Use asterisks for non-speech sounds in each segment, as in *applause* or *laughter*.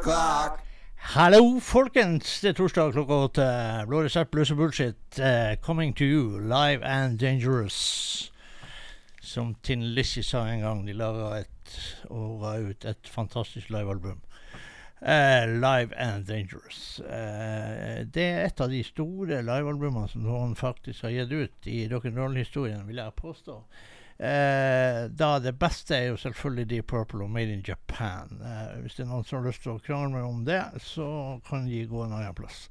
O'clock. Hallo, folkens! Det er torsdag klokka åtte. Blå resept, blues og bullshit. Uh, coming to you, live and dangerous. Som Tin Lizzie sa en gang. De laga og ga ut et fantastisk livealbum. Uh, live and Dangerous. Uh, det er et av de store livealbumene som noen faktisk har gitt ut i rock'n'roll-historien, vil jeg påstå. Eh, da Det beste er jo selvfølgelig Deep Purple og Made in Japan. Eh, hvis det er noen som har lyst til å krangle meg om det, så kan de gå en annen plass.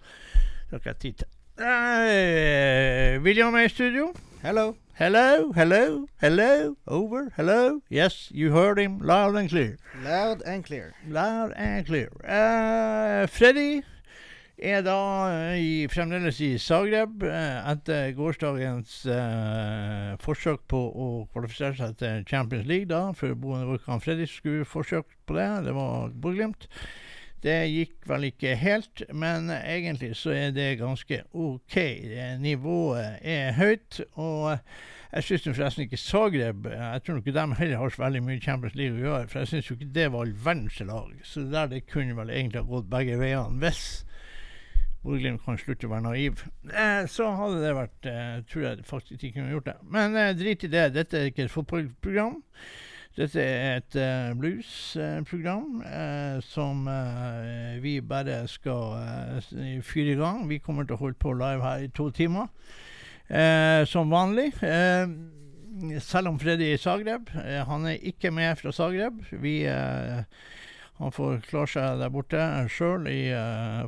Det har ikke jeg tid til. Eh, William er i studio. Hello. Hello, hello, hello, over, hello. Yes, you heard him loud and clear. Loud and clear. Loud and clear. Eh, Freddy er da eh, i, fremdeles i Zagreb eh, etter gårsdagens eh, forsøk på å kvalifisere seg til Champions League. da, For boende Vulkan Fredrik skulle forsøkt på det. Det var Bodø-Glimt. Det gikk vel ikke helt, men egentlig så er det ganske OK. Nivået er høyt. og jeg syns forresten ikke Zagreb Jeg tror ikke de heller har så veldig mye Champions League å gjøre, for jeg syns jo ikke det var all verdens lag. Så det der det kunne vel egentlig ha gått begge veiene hvis Bodø-Glimt kan slutte å være naiv. Eh, så hadde det vært eh, Tror jeg faktisk ikke kunne gjort det. Men eh, drit i det. Dette er ikke et fotballprogram. Dette er et eh, bluesprogram uh, som uh, vi bare skal uh, fyre i gang. Vi kommer til å holde på live her i to timer, som vanlig. selv om Freddy er i Zagreb. han er ikke med fra Zagreb. Vi, han får klare seg der borte sjøl i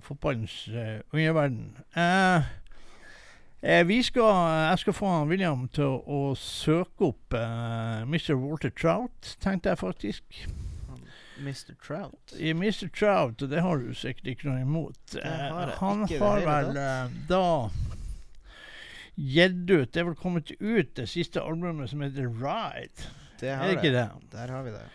fotballens underverden. Uh, vi skal, jeg skal få han William til å, å søke opp Mr. Walter Trout, tenkte jeg faktisk. Mr. Trout. I Mr. Trout, og det har du sikkert ikke noe imot. Har han har vel da gitt ut Det er vel kommet ut det siste albumet som heter Ride. Det Er det ikke det? Der har vi det.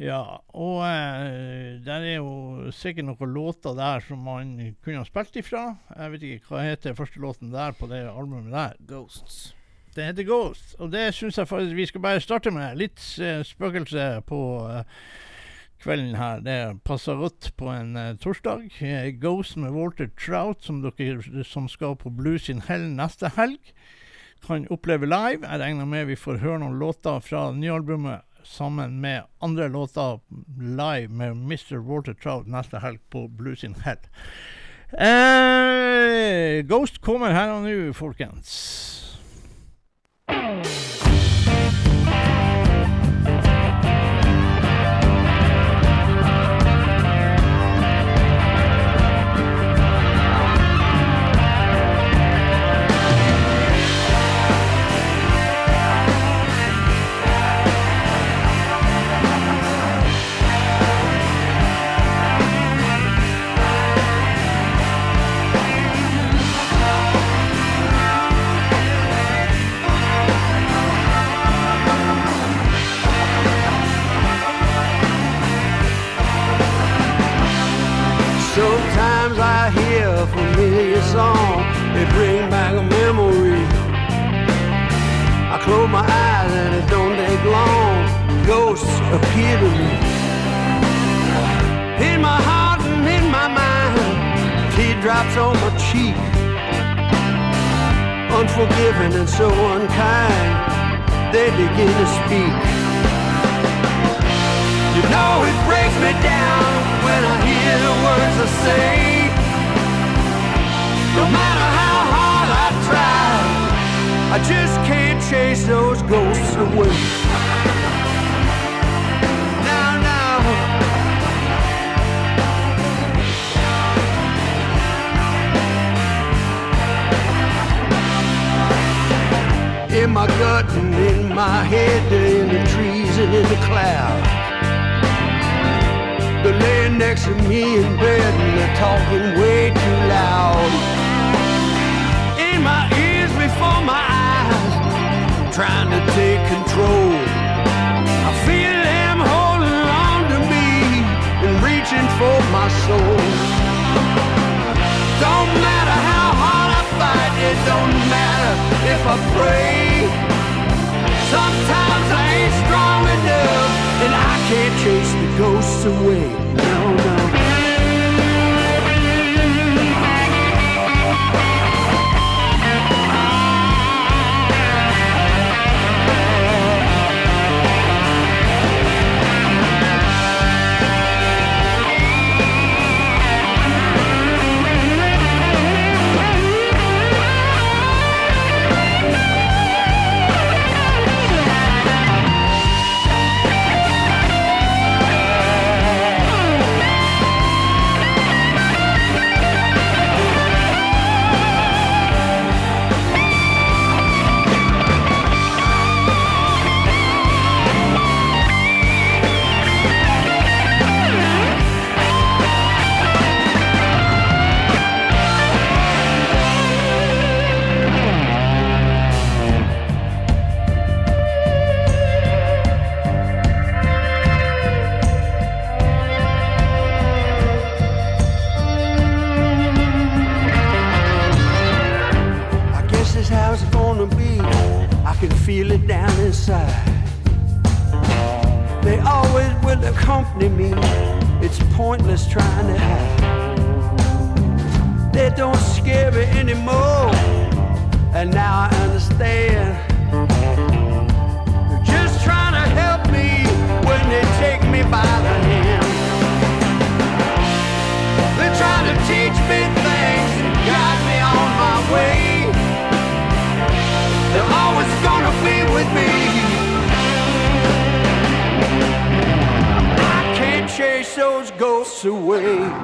Ja, og eh, der er jo sikkert noen låter der som man kunne ha spilt ifra. Jeg vet ikke hva heter første låten der på det albumet der. Ghosts. Det heter Ghost, og det syns jeg faktisk vi skal bare starte med. Litt eh, spøkelse på eh, kvelden her. Det passer godt på en eh, torsdag. Eh, Ghost med Walter Trout, som dere som skal på Blues in Hell neste helg, kan oppleve live. Jeg regner med vi får høre noen låter fra det nye albumet sammen med andre låter live med Mr. Water Trout neste helg på Blues in Hell. Eh, Ghost kommer her og nå, folkens. Teardrops on my cheek. Unforgiving and so unkind, they begin to speak. You know it breaks me down when I hear the words I say. No matter how hard I try, I just can't chase those ghosts away. In my gut and in my head, they're in the trees and in the clouds. They're laying next to me in bed and they're talking way too loud. In my ears before my eyes, trying to take control. I feel them holding on to me and reaching for my soul. Don't matter how hard I fight, it don't matter if I pray. Sometimes I ain't strong enough and I can't chase the ghosts away. No, no. Inside. They always will accompany me. It's pointless trying to hide. They don't scare me anymore. And now I understand. They're just trying to help me when they take me by the hand. They're trying to teach me away.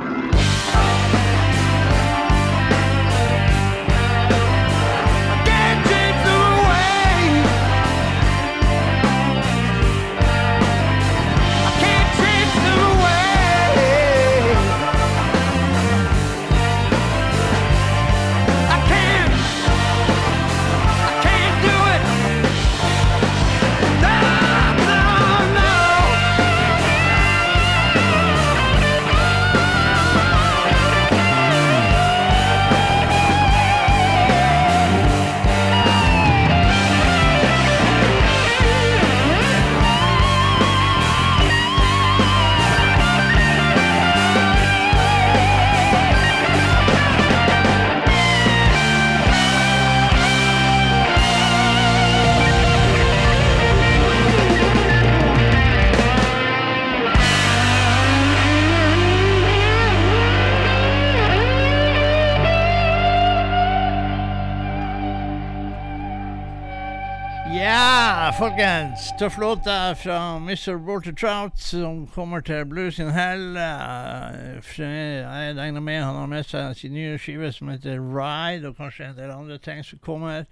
Folkens. Tøff låt fra Mr. Walter Trout, som kommer til Blues in Hell. Eh, Jeg regner med han har med seg sin nye skive som heter Ride, og kanskje en del andre ting som kommer.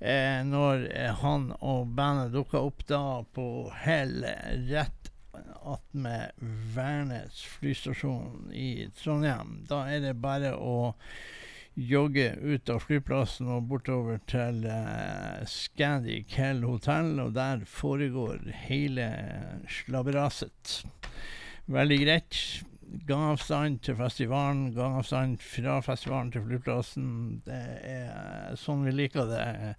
Eh, når eh, han og bandet dukker opp da på Hell rett attmed Værnes flystasjon i Trondheim. Da er det bare å jogge ut av flyplassen og bortover til uh, Scandic Hell Hotel, og der foregår hele slabberaset. Veldig greit. Gangavstand til festivalen, gangavstand fra festivalen til flyplassen. Det er sånn vi liker det.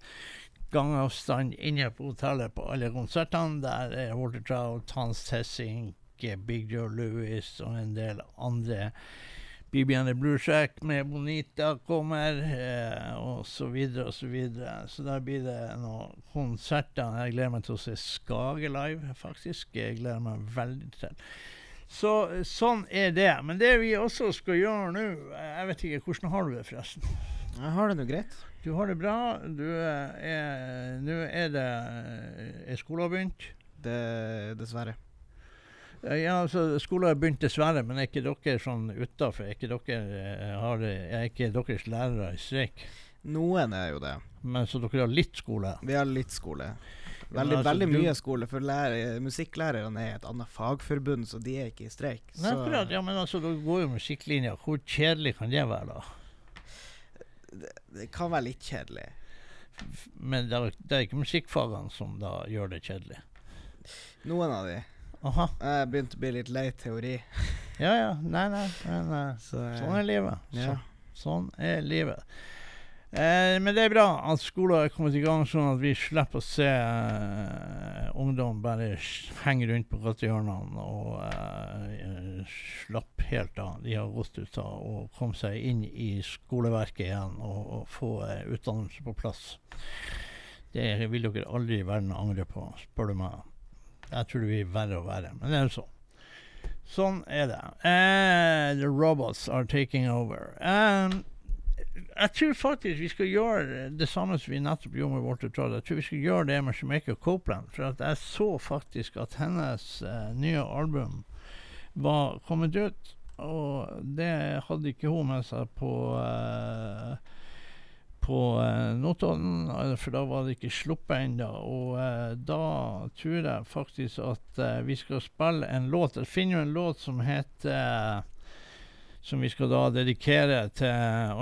Gangavstand inne på hotellet på alle konsertene. Der er Walter Trout, Hans Tessink, Big Joe Louis og en del andre BB and the Blue Shack med Bonita kommer, eh, og så videre og så videre. Så da blir det noen konserter. Jeg gleder meg til å se Skage live, faktisk. Jeg gleder meg veldig til. Så eh, sånn er det. Men det vi også skal gjøre nå eh, Jeg vet ikke, hvordan har du det, forresten? Jeg har det nå greit. Du har det bra. Du eh, er Nå er det eh, Er skolen begynt? Det, dessverre. Ja, altså, skolen har begynt dessverre, men er ikke dere sånn utafor? Er eh, har, Er ikke deres lærere i streik? Noen er jo det. Men så dere har litt skole? Vi har litt skole. Veldig, ja, altså, veldig du- mye skole, for lærer, musikklærerne er et annet fagforbund, så de er ikke i streik. Nei, Så akkurat, ja, men altså, dere går jo musikklinja. Hvor kjedelig kan det være, da? det kan være litt kjedelig. Men det er, det er ikke musikkfagene som da gjør det kjedelig. Noen av de. Aha. Jeg begynte å bli litt lei teori. *laughs* Ja ja. Nei, nei. nei, nei. Så, eh, sånn er livet. ja. Så, sånn er livet. Eh, men det er bra at skolen er kommet i gang, sånn at vi slipper å se eh, ungdom bare henge rundt på gatehjørnene og eh, slappe helt av. De har gått ut av å komme seg inn i skoleverket igjen og, og få eh, utdannelse på plass. Det vil dere aldri i verden angre på, spør du meg. Jeg tror det blir verre og verre, men det er jo sånn. Sånn er det. Eh, the robots are taking over. Um, jeg tror faktisk vi skal gjøre det samme som vi nettopp gjorde med Walter Todd. Jeg tror vi skal gjøre det med Jamaica Copeland. For jeg så faktisk at hennes uh, nye album var kommet ut. Og det hadde ikke hun med seg på eh, på eh, Notodden, eh, for da var det ikke sluppet ennå. Og eh, da tror jeg faktisk at vi skal spille en låt. Jeg finner jo en låt som heter som vi skal da dedikere til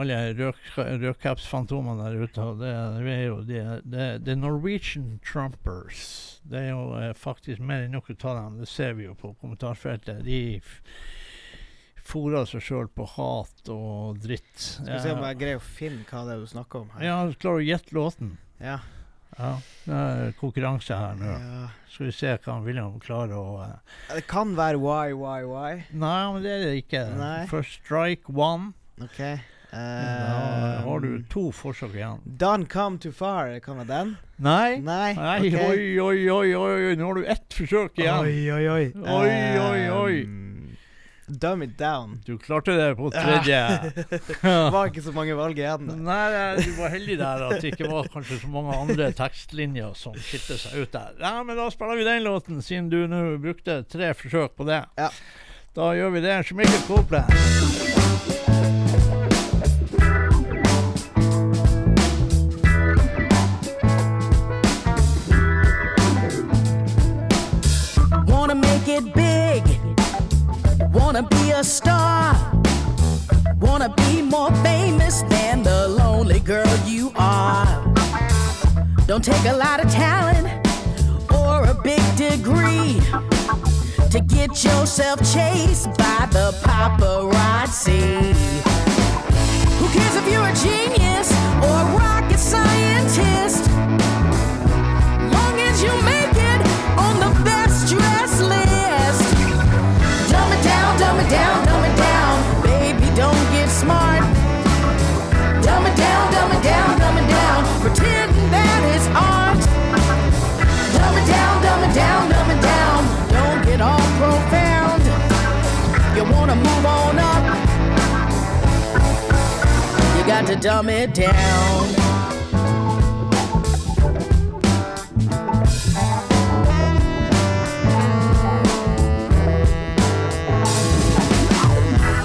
alle rødkapsfantomene der ute. Det, det er jo det, det, det Norwegian Trumpers. Det er jo faktisk mer enn nok av dem. Det ser vi jo på kommentarfeltet. De f- fôrer seg sjøl på hat og dritt. Skal vi se om jeg greier å finne hva det er du snakker om her. Ja, du klarer å gjette låten. Ja. Ja, det er konkurranse her nå. Ja. Skal vi se hva William klarer å uh. Det kan være why, why, why. Nei, men det er det ikke. Nei. First strike one. OK. Da Eh, har du to forsøk igjen. Done come too far, kan være den? Nei. Nei? Nei, ok. oi, oi, oi, oi, nå har du ett forsøk igjen. Oi, oi, oi. Oi, oi, oi. Um, dumb it down. Du klarte det på tredje. Det var ikke så mange valg igjen. Nei, nei, du var heldig der at det ikke var kanskje så mange andre tekstlinjer som skilte seg ut der. Ja, men da spiller vi den låten, siden du nå brukte tre forsøk på det. Ja. Da gjør vi det. Jamaica Copeland. Star. Wanna be more famous than the lonely girl you are. Don't take a lot of talent or a big degree to get yourself chased by the paparazzi. Who cares if you're a genius or a rocket scientist? to dumb it down.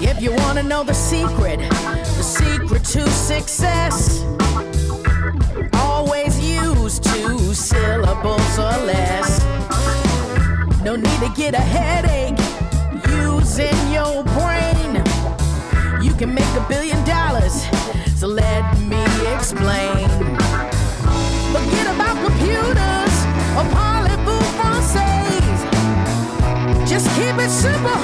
If you want to know the secret, the secret to success, always use two syllables or less. No need to get a headache using your brain. You can make a billion dollars so let me explain. Forget about computers or parlez-vous. Just keep it simple,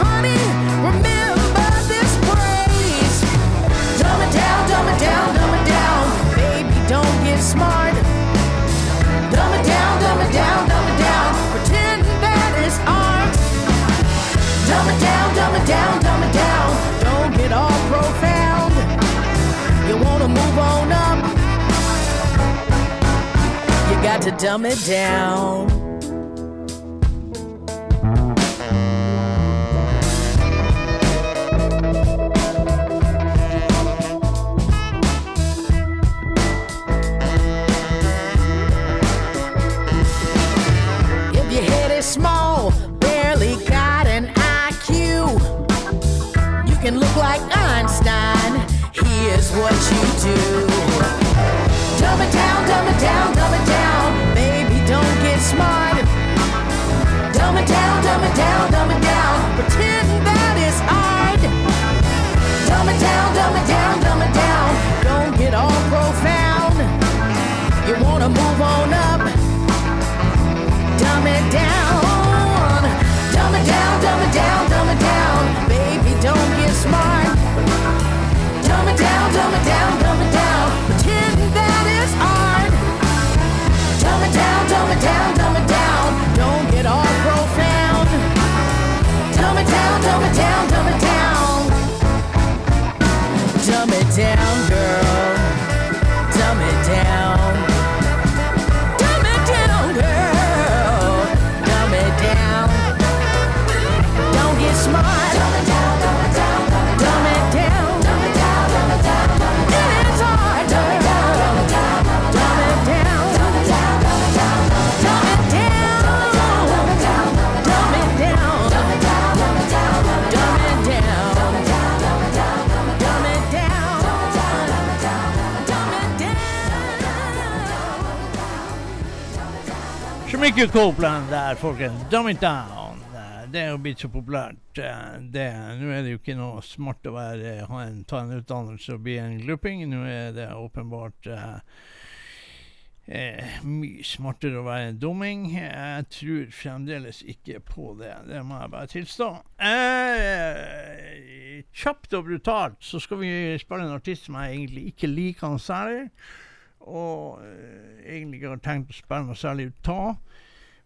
to dumb it down. If your head is small, barely got an IQ, you can look like Einstein. Here's what you do dumb it down, dumb it down, dumb it down. Down, dumb Shamika Copeland der, folkens. Dumb it down. Eh, Det er jo blitt så populært. eh, Det, nå er det jo ikke noe smart å være, ha en, ta en utdannelse og bli en glooping. Nå er det åpenbart uh, eh, mye smartere å være en dumming. Jeg tror fremdeles ikke på det. Det må jeg bare tilstå. Eh, kjapt og brutalt så skal vi spille en artist som jeg egentlig ikke liker noe særlig. Og eh, egentlig ikke har tenkt å spille noe særlig ut av.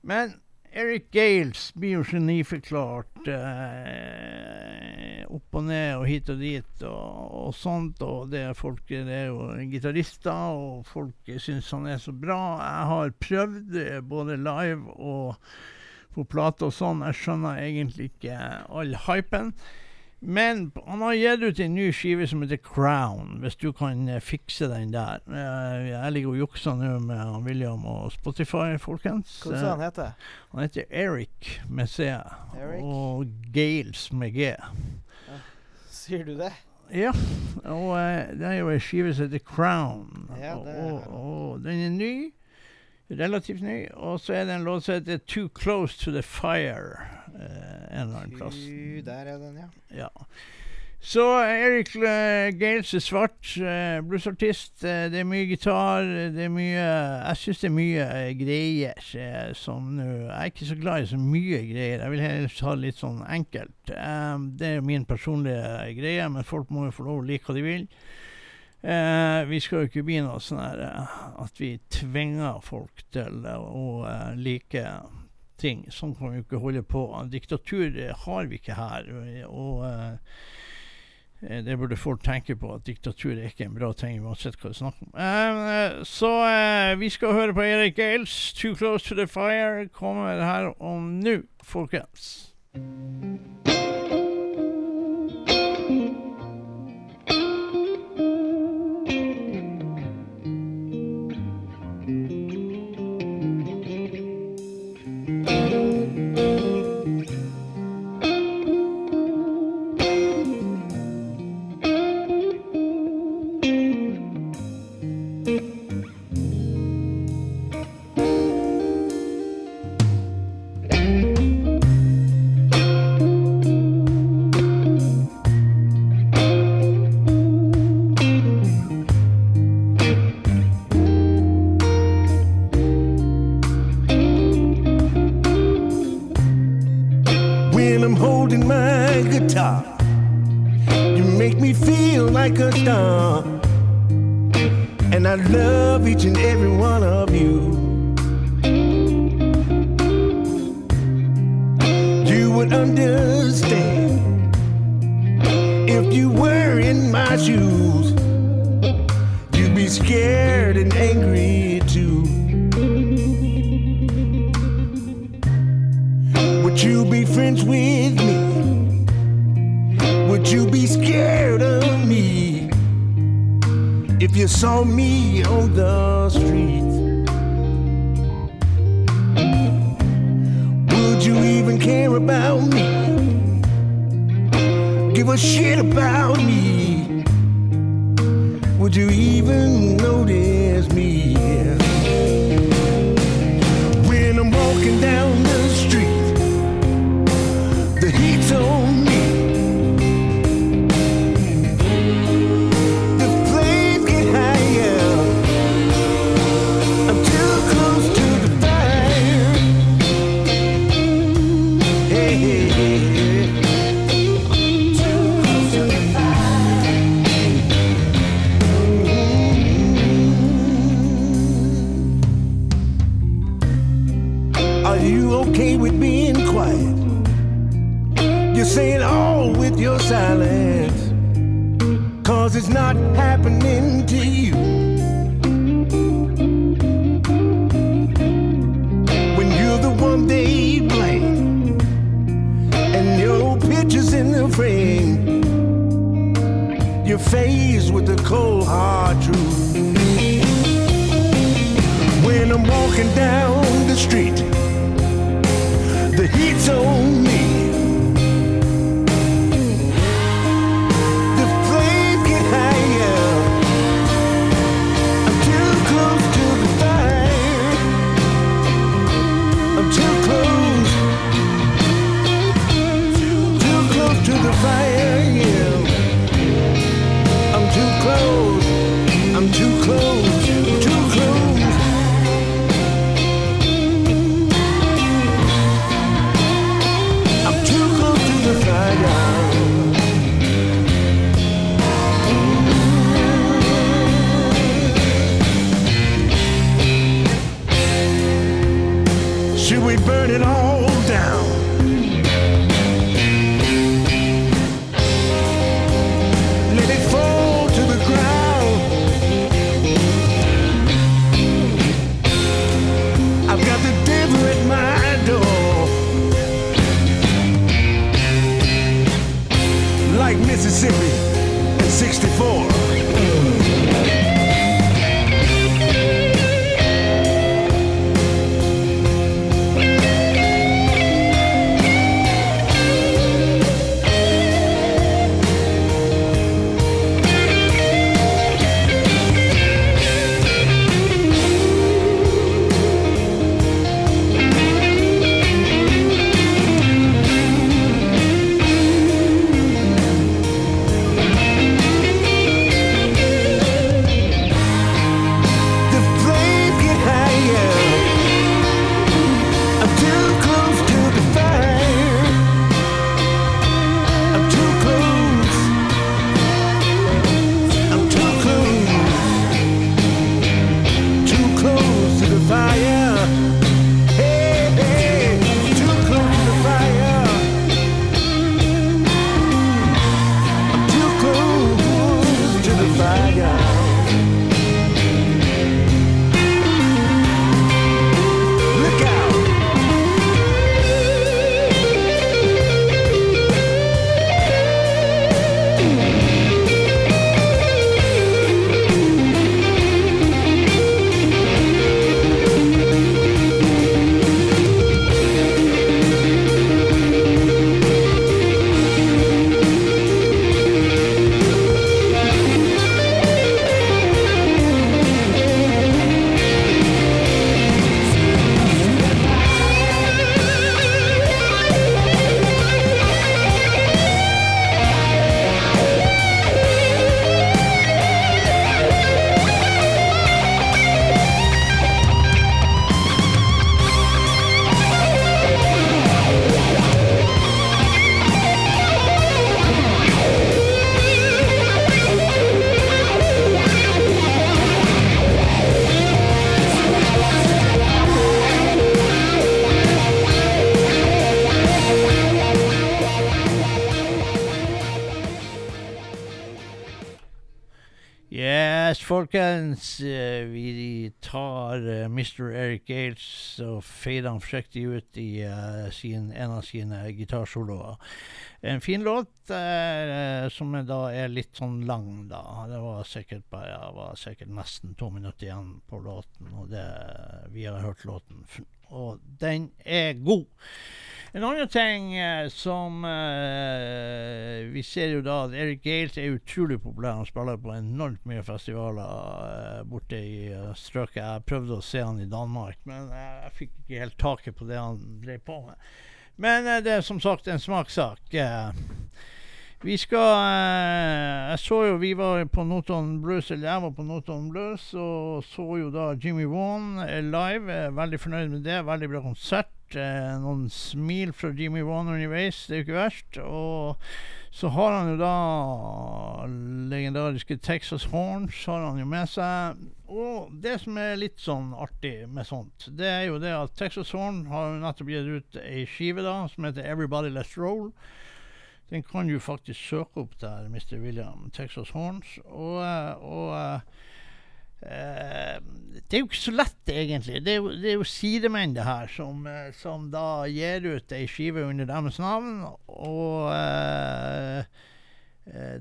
Men Eric Gales blir jo geniforklart eh, opp og ned og hit og dit og, og sånt. Og det er folk det er jo gitarister, og folk syns han er så bra. Jeg har prøvd eh, både live og på plate og sånn. Jeg skjønner egentlig ikke all hypen. Men han har gitt ut en ny skive som heter Crown, hvis du kan eh, fikse den der. Eh, jeg ligger og jukser nå med William og Spotify, folkens. Hva sa han heter? Han heter Eric med C Eric? og Gales med G. Sier du det? Ja, og uh, det er jo ei skive som heter Crown. Ja, og, det og, og den er ny. Relativt ny. Og så er det en låt som heter Too Close to the Fire. Eh, en eller annen plass. Der er den, ja. Ja. Så Erik uh, Gales er svart, uh, bluesartist. eh, det er mye gitar. Det er mye Jeg syns det er mye eh, greier eh, som nå Jeg er ikke så glad i så mye greier. Jeg vil helst ha litt sånn enkelt. Det er min personlige greie, men folk må jo få lov å like hva de vil. Eh, vi skal jo ikke bli noe sånn eh, at vi tvinger folk til eh, å eh, like ting. Sånn kan vi jo ikke holde på. Diktatur eh, har vi ikke her. Og eh, eh, det burde folk tenke på, at diktatur er ikke en bra ting uansett hva vi snakker om. Eh, så eh, vi skal høre på Erik Gales, 'Too Close to the Fire', kommer her om nå, folkens. Folkens. Eh, Vi tar eh, Mr. Eric Gales og fader han forsiktig ut i eh, sin, en av sine gitarsoloer. En fin låt som da er litt sånn lang, da. Det var sikkert bare ja, var sikkert nesten to minutter igjen på låten, og det, vi har hørt låten, og den er god. En annen ting eh, som eh, Vi ser jo da at Eric Gales er utrolig populær. Han spiller på enormt mye festivaler eh, borte i eh, strøket. Jeg prøvde å se han i Danmark, men eh, jeg fikk ikke helt taket på det han drev på med. Men det er som sagt en smakssak. Vi skal Jeg så jo vi var på Notodden Blues, eller jeg var på Notodden Blues, og så jo da Jimmy eh, live. Veldig fornøyd med det. Veldig bra konsert. Eh, noen smil fra Jimmy Vaughan underveis, det er jo ikke verst. Og så har han jo da legendariske Texas Horns har han jo med seg. Og det som er litt sånn artig med sånt, det er jo det at Texas Horn har jo nettopp gitt ut ei skive da, som heter Everybody Let's Roll. Den kan du faktisk søke opp der, Mr. William Texas Horns. Og, og og eh, eh, det er jo ikke så lett, egentlig. Det er jo, det er jo sidemenn, det her, som, eh, som da gir ut ei skive under deres navn. Og uh,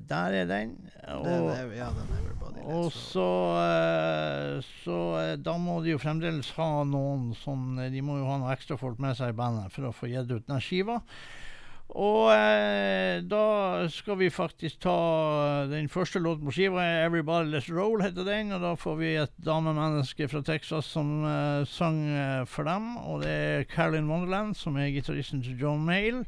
der er den. Og, Den er, ja, den er Everybody. og så, uh, så uh, da må de jo fremdeles ha noen sånn De må jo ha noen ekstrafolk med seg i bandet for å få gitt ut den skiva. Og eh, da skal vi faktisk ta den første låten på skiva. 'Everybody Let's Roll' heter den. Og da får vi et damemenneske fra Texas som eh, sang eh, for dem. Og det er Carolyn Wonderland, som er gitaristen til John Mayle.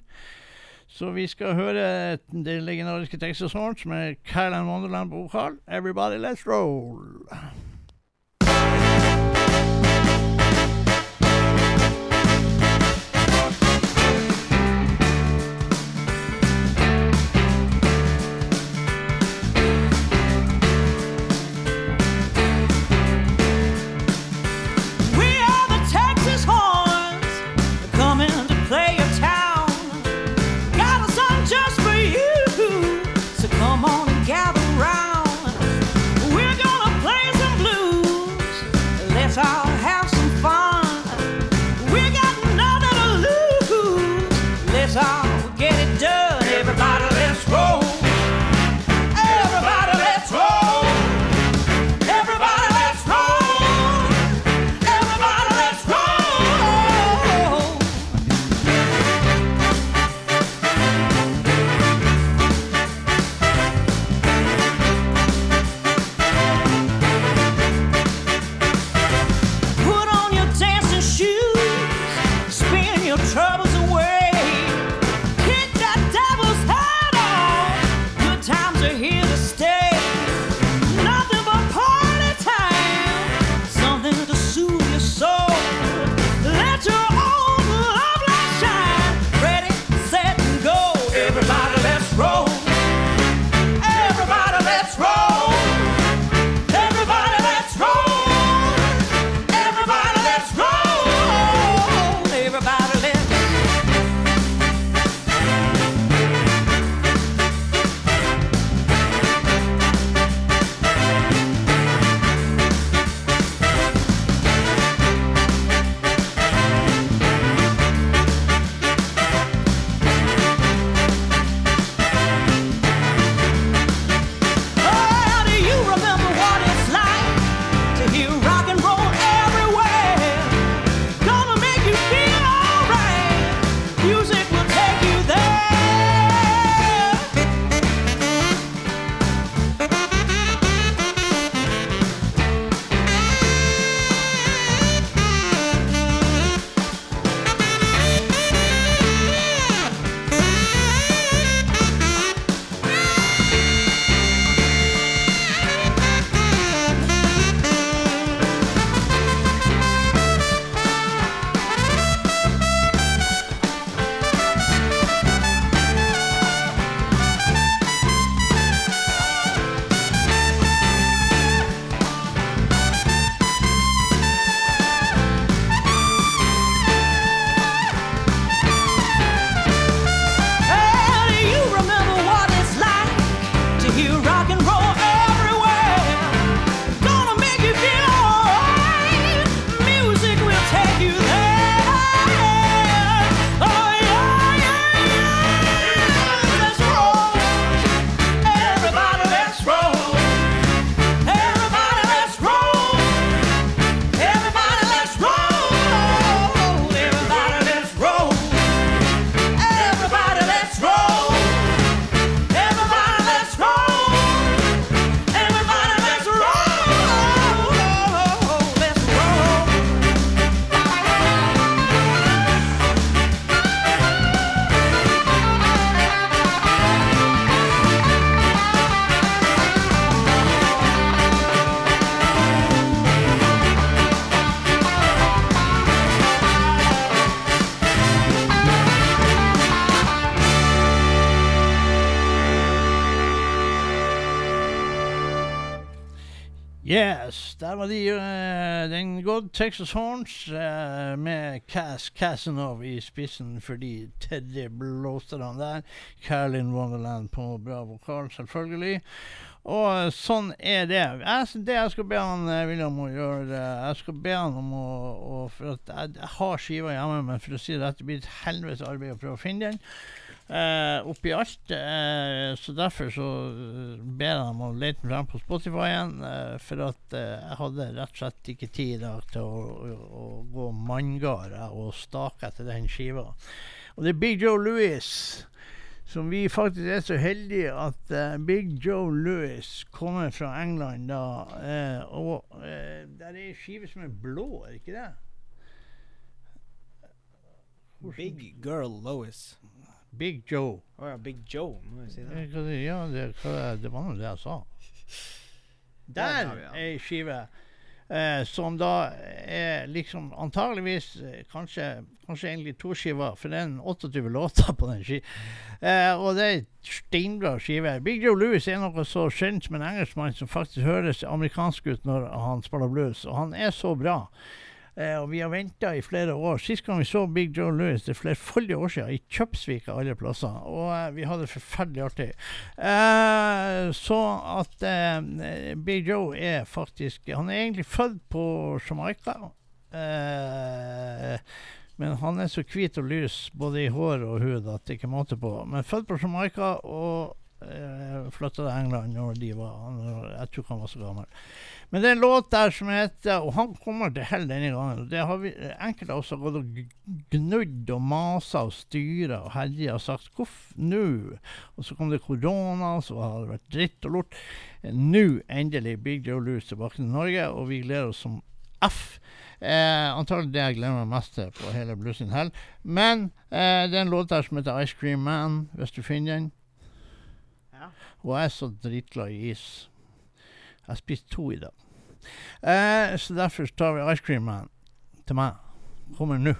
Så vi skal høre det legendariske Texas Horn, som er Carolyn Wonderland på vokal. 'Everybody Let's Roll'. Texas Horns eh, med Cass Casanov i spissen for de tredje blåserne der. Carlin Wonderland på bra vokal, selvfølgelig. Og eh, sånn er det. Jeg, det jeg skal be han eh, William å gjøre eh, Jeg skal be han om å, å For at jeg, jeg har skiva hjemme, men for å si det det blir et helvetes arbeid å prøve å finne den. Eh, oppi alt. Eh, så derfor så eh, ber jeg dem å lete frem på Spotify igjen. Eh, for at eh, jeg hadde rett og slett ikke tid i dag til å, å, å gå manngard og stake etter den skiva. Og det er Big Joe Louis. Som vi faktisk er så heldige at eh, Big Joe Louis kommer fra England da. og der er ei skive som er blå, er det ikke det? Big Girl Lois. Big Joe. Å ja, Big Joe, må jeg si det. Det, ja, det, det var nå det jeg sa. Der er ei skive eh, som da er liksom antageligvis eh, kanskje, kanskje egentlig to skiver, for det er en 28 låter på den skiva. Eh, og det er ei steinbra skive. Big Joe Louis er noe så sjeldent som en engelskmann som faktisk høres amerikansk ut når han spiller blues, og han er så bra. Eh, og vi har venta i flere år. Sist gang vi så Big Joe Louis, det er flerfoldige år siden, i Kjøpsvik av alle plasser. Og eh, vi hadde det forferdelig artig. Eh, så at Big Joe er faktisk Han er egentlig født på Jamaica. Men han er så hvit og lys både i hår og hud at det ikke er måte på. Men født på Jamaica og flytta til England når de var Jeg tror han var så gammel. Men det er en låt der som heter Og han kommer til hell denne gangen. Det har vi enkelte har gått og gnudd og masa og styra og herja og sagt 'hvorfor nå?' Og så kom det korona, så har det vært dritt og lort. Nå endelig Big Joe Louis tilbake til Norge, og vi gleder oss som F. Eh, antagelig det jeg gleder meg mest til på hele Blues in Hell. Men eh, det er en låt der som heter Ice Cream Man, hvis du finner den. Og jeg er så dritglad i is. Jeg spiste to i dag. Eh, så derfor tar vi Ice Cream Man til meg. Kommer nå.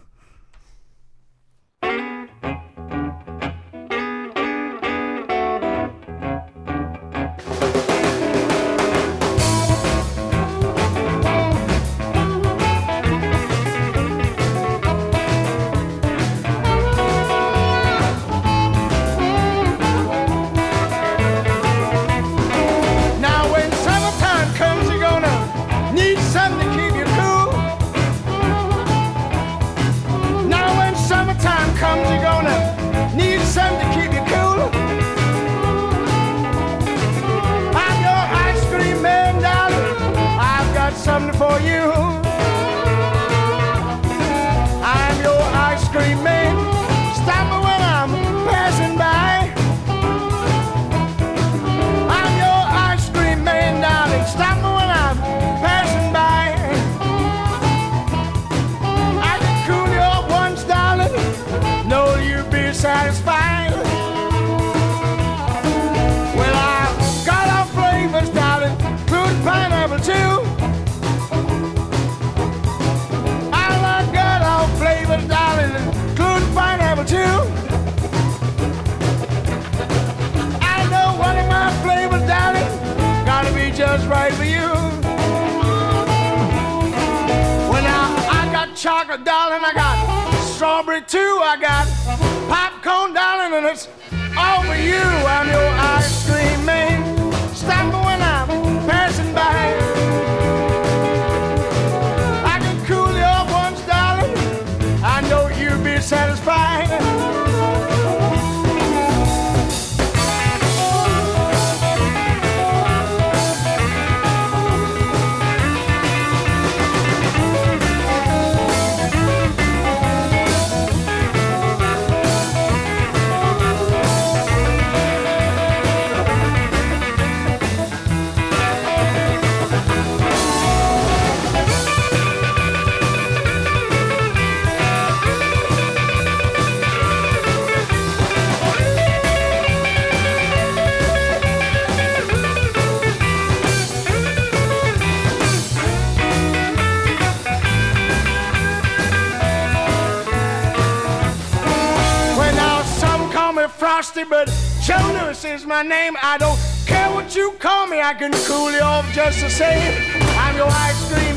But Jonas is my name. I don't care what you call me, I can cool you off just the same. I'm your ice cream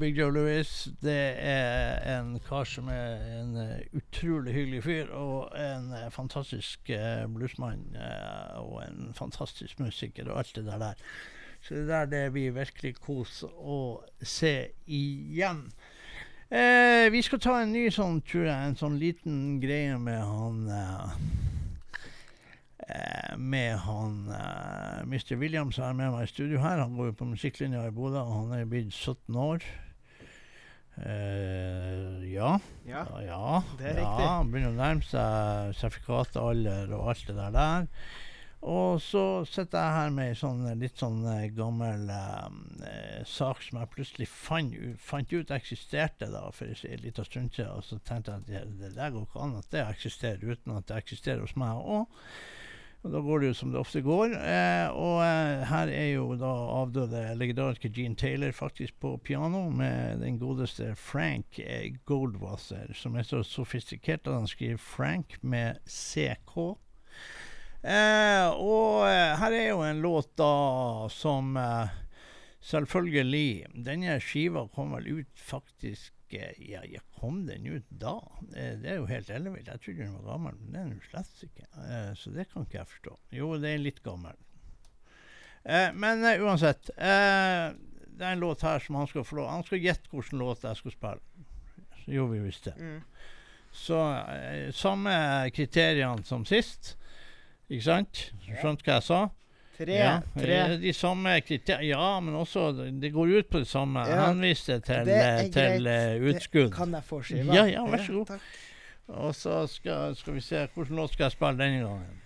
Big Joe Louis. Det er en kar som er en eh, utrolig hyggelig fyr, og en eh, fantastisk uh, bluesmann. eh, og en fantastisk musiker, og alt det der der. Så det der det blir virkelig kos å se igjen. Eh, vi skal ta en ny sånn, tror jeg, en sånn liten greie med han eh, eh, med han eh, Mr. Williams er med meg i studio her. Han går jo på musikklinja i Bodø, og han er blitt 17 år. Eh, ja. Ja. ja, ja. det er ja, riktig. Han begynner å nærme seg sertifikatalder og alt det der der. Og så sitter jeg her med ei sånn litt sånn eh, gammel eh, eh, sak som jeg plutselig fant, ut- fant ut eksisterte da for en liten stund siden. Og så tenkte jeg at det, det der går ikke an at det eksisterer uten at det eksisterer hos meg òg. Og da går det jo som det ofte går. Eh, og eh, her er jo da avdøde legendariske Gene Taylor faktisk på piano med den godeste Frank eh, Goldwasser, som er så sofistikert at han skriver Frank med CK. Eh, og eh, her er jo en låt da som eh, selvfølgelig Denne skiva kom vel ut faktisk Ja, ja, kom den ut da? Eh, det er jo helt ellevilt. Jeg trodde den var gammel, men det er den slett ikke. Eh, så det kan ikke jeg forstå. Jo, det er litt gammel. Eh, men uansett. Det er en låt her som han skal få lov Han skal gjette hvilken låt jeg skal spille. Så gjorde vi visst det. Mm. Så samme kriteriene som sist. Ikke sant? Skjønte hva jeg sa? Tre. Ja, tre. eh, De samme kriteriene Ja, men også Det går ut på det samme. Ja, henviste til, eh, til utskudd. Det- Kan jeg få skiva? Ja, ja, vær så god. Ja, Og så skal, skal vi se Hvilken låt skal jeg spille denne gangen?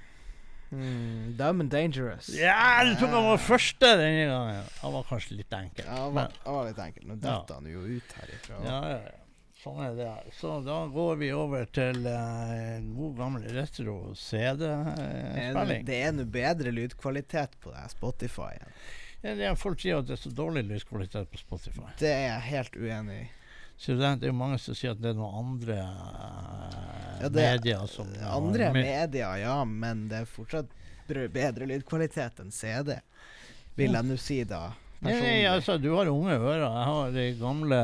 Mm, Dumb and Dangerous. Ja, du tok han var første denne gangen. Han var kanskje litt enkel. Ja, det var, var litt enkelt. Nå Ja. detter han jo ut herifra. Ja, ja, ja. Sånn er det. Så da går vi over til eh, god gammel er retro-CD-spilling. Det er nå bedre lydkvalitet på det Spotify-en. Ja, det er folk sier at det er så dårlig lydkvalitet på Spotify. Det er jeg helt uenig i. Så det, det er jo mange som sier at det er noen andre eh, Ja, er medier som Andre me- medier, ja, men det er fortsatt bedre lydkvalitet enn CD. Vil jeg nå si, da. Nei, nei, altså, du har unge ører. Jeg har de gamle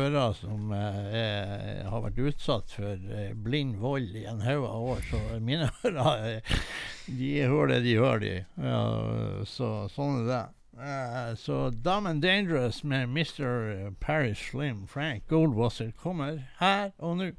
ører som eh, er, har vært utsatt for eh, blind vold i en haug av år. Så mine *laughs* ører eh, de hører det de hører, de. Ja, så sånn er det. Uh, så Dumb and Dangerous med Mr. Paris Slim Frank Goldwasser kommer her og nå.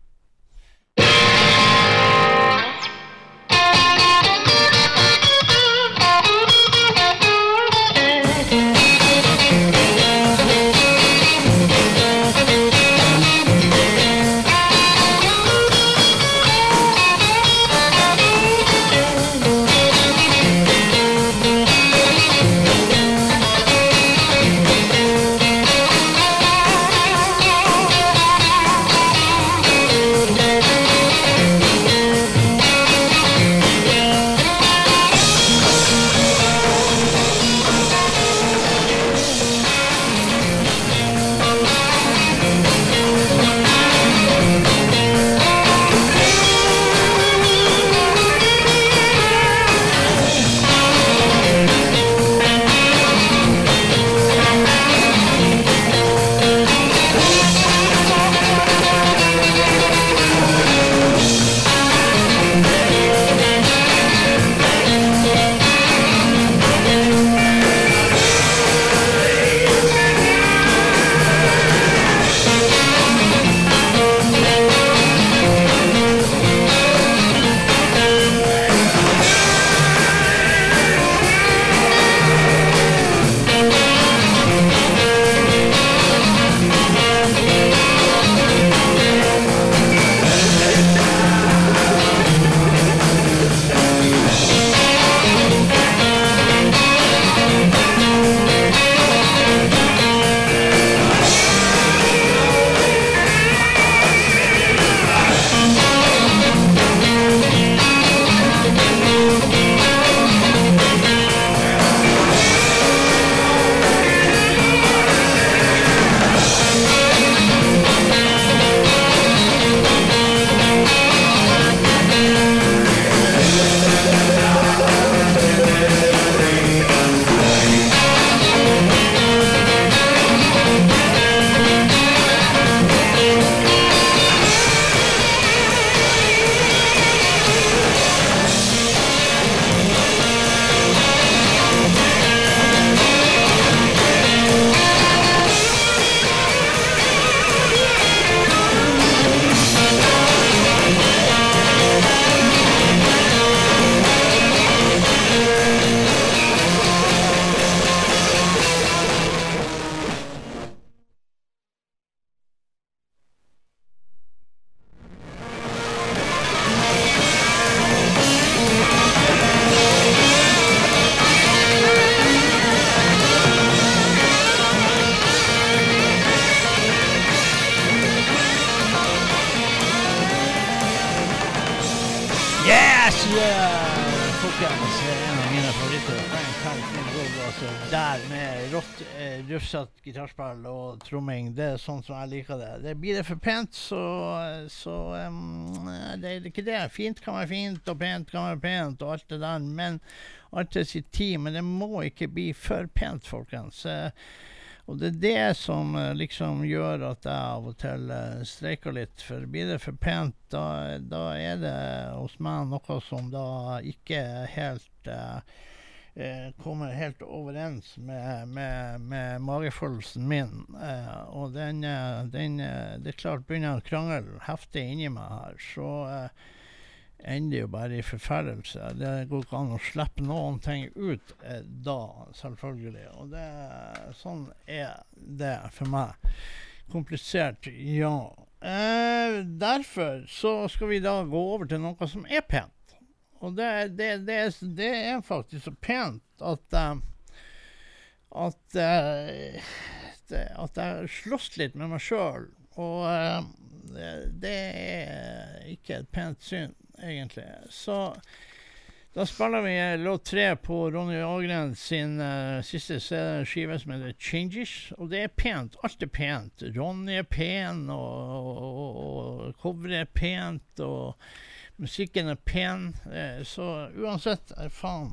Sånn som jeg liker det. det blir det for pent, så, så um, det er ikke det. Fint kan være fint, og pent kan være pent, og alt det der. Men alt til sitt tid. Men det må ikke bli for pent, folkens. Eh, og det er det som eh, liksom gjør at jeg av og til eh, streiker litt. For blir det for pent, da, da er det hos meg noe som da ikke helt eh, eh, kommer helt overens med, med, med magefølelsen min. Eh, og den, eh, den eh, Det er klart, begynner å krangle heftig inni meg her, så eh, ender jo bare i forferdelse. Det går ikke an å slippe noen ting ut eh, da, selvfølgelig. Og det, sånn er det for meg. Komplisert, ja. Eh, derfor så skal vi da gå over til noe som er pent. Og det, det, det, er- det er faktisk så pent at eh, at, eh, at jeg slåss litt med meg sjøl. Og eh, det, er ikke et pent syn, egentlig. Så da spiller vi låt tre på Ronny Agren sin uh, siste skive som heter 'Changes'. Og det er pent. Alt er pent. Ronny er pen, og, og coveret er pent, og musikken er pen. Eh, så uansett, eh, faen,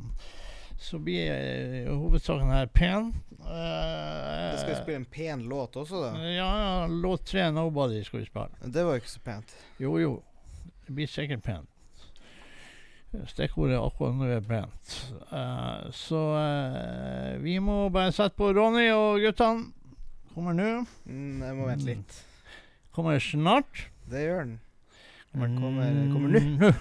så blir eh, hovedsaken her pen. Eh, Det skal spille en pen låt også, da. ja, ja, låt tre 'Nobody' skal vi spille. Det var ikke så pent. Jo, jo. Det blir sikkert pent. Stikkordet akkurat nå er pent. Eh, så eh, vi må bare sette på Ronny og guttene. Kommer nå. Mm, jeg må vente litt. Kommer snart. Det gjør den. Kommer, kommer- kommer nå.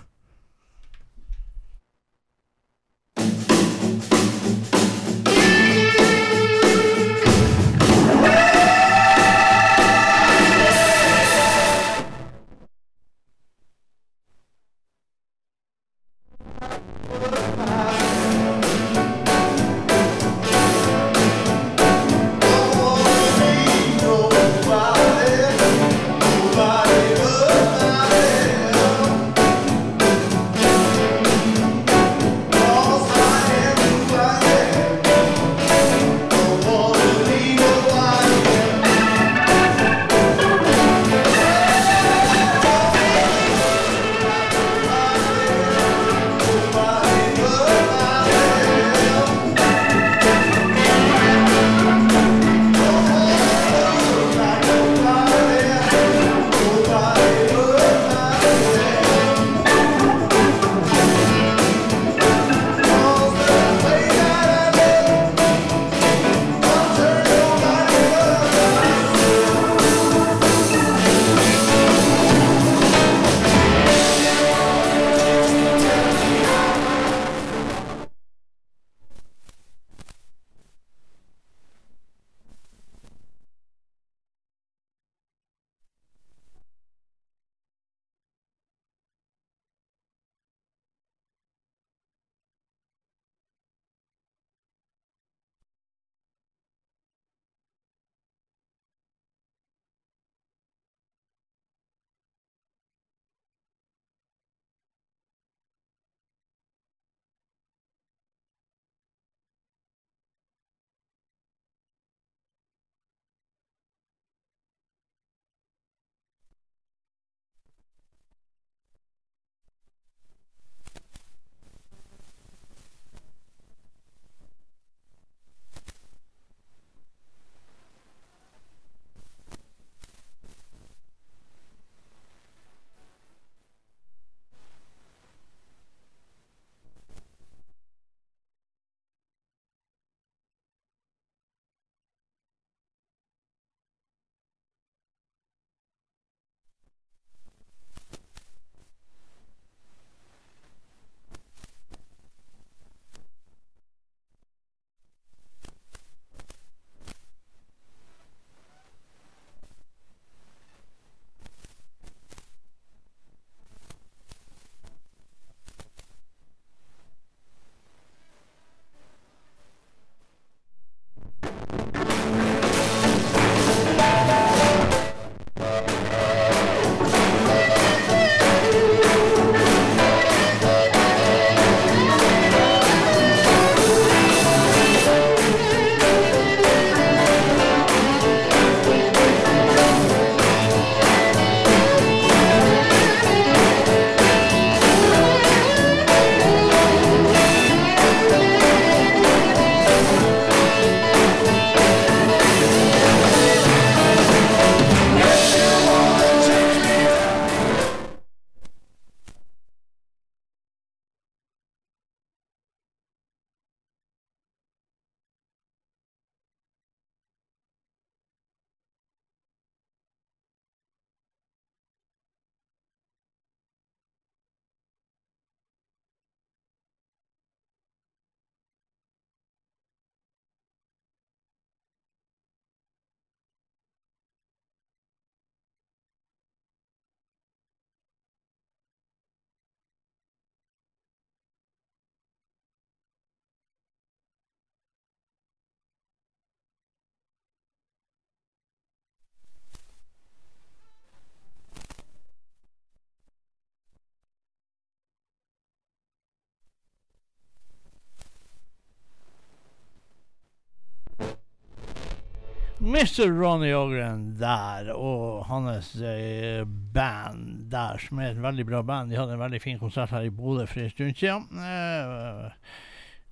Mr. Ronny Ogren der, og hans eh, band der, som er et veldig bra band. De hadde en veldig fin konsert her i Bodø for en stund siden. Eh,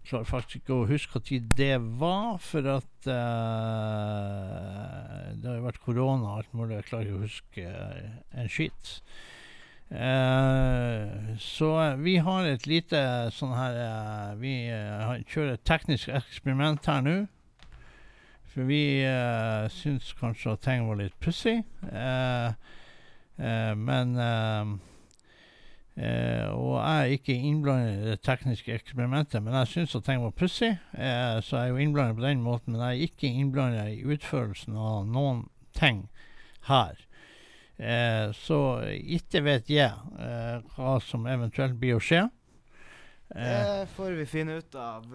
klarer faktisk ikke å huske når det var, for at eh, Det har jo vært korona og alt mulig. Jeg klarer ikke å huske eh, en skitt. Eh, så eh, vi har et lite sånn her eh, Vi eh, kjører et teknisk eksperiment her nå. For vi uh, syns kanskje at ting var litt pussig. Uh, uh, men Og jeg er ikke innblandet i det tekniske eksperimentet, men jeg syns at ting var pussig. Så jeg er jo innblandet på den måten, men jeg er ikke innblandet i utførelsen av noen ting her. Så ikke vet jeg hva som eventuelt blir å skje. Det får vi finne ut av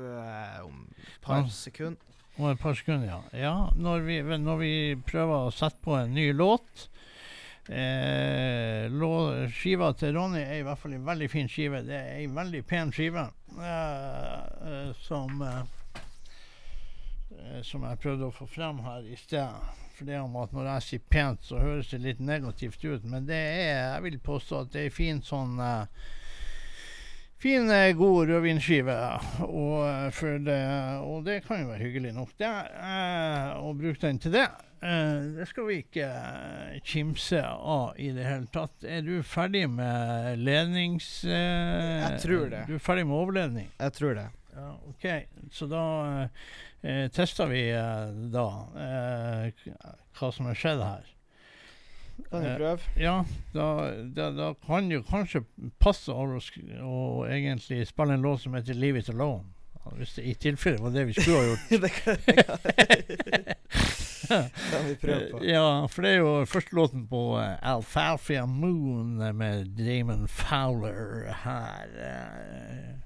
om et par sekunder. Om et par sekunder, ja. ja når, vi, når vi prøver å sette på en ny låt eh, lå, Skiva til Ronny er i hvert fall en veldig fin skive. Det er en veldig pen skive eh, eh, som eh, eh, Som jeg prøvde å få frem her i sted. For det om at når jeg sier pent, så høres det litt negativt ut. Men det er, jeg vil påstå at det er en fin sånn eh, Fin, eh, god rødvinskive, og, eh, det, og det kan jo være hyggelig nok, det. Eh, å bruke den til det. Det skal vi ikke kimse av i det hele tatt. Er du ferdig med lednings... Jeg tror det. Du er ferdig med overledning? Jeg tror det. Ja, OK. Så da eh, tester vi eh, da eh, hva som har skjedd her. Kan vi Eh. Ja, da, da, da kan jo kanskje passe å, å egentlig spille en låt som heter 'Leave It Alone'. Hvis det i tilfelle var det vi skulle ha gjort. *laughs* det kan, det kan, *laughs* kan vi prøve på. Ja, for det er jo første låten på uh, Alfalfia Moon eh, med Damon Fowler her. eh.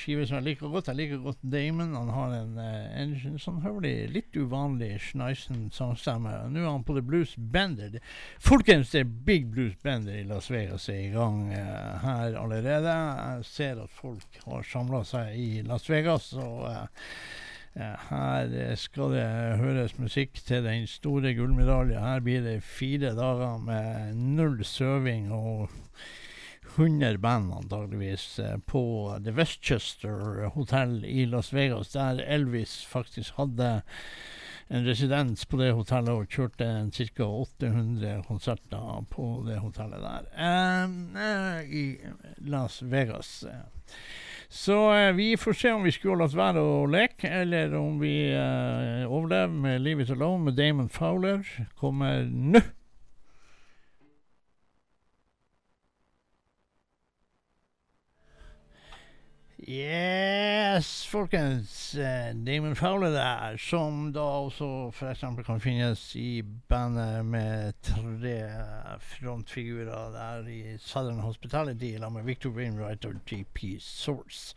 Skive som jeg liker godt. Jeg liker godt Damon. Han har en, en, en, sånn- høvelig, litt uvanlig schneisen sangstemme. Nå er han på The Blues Bender. Folkens, det er Big Blues Bender i Las Vegas er i gang uh, her allerede. Jeg ser at folk har samla seg i Las Vegas. og Uh, Eh, Her eh, skal det høres musikk til den store gullmedaljen. Her blir det fire dager med null søving og 100 band antageligvis eh, på The Westchester Hotel i Las Vegas, der Elvis faktisk hadde en residens på det hotellet og kjørte ca. 800 konserter på det hotellet der eh, eh, i Las Vegas. Så eh, vi får se om vi skulle latt være å leke, eller om vi eh, overlever med Leave It Alone med Damon Fowler. Kommer nå. Yes, folkens. Eh, Damon Fowler der, som da også f.eks. kan finnes i bandet med tre frontfigurer der i Southern Hospitality sammen med Victor Wainwright og JP Source.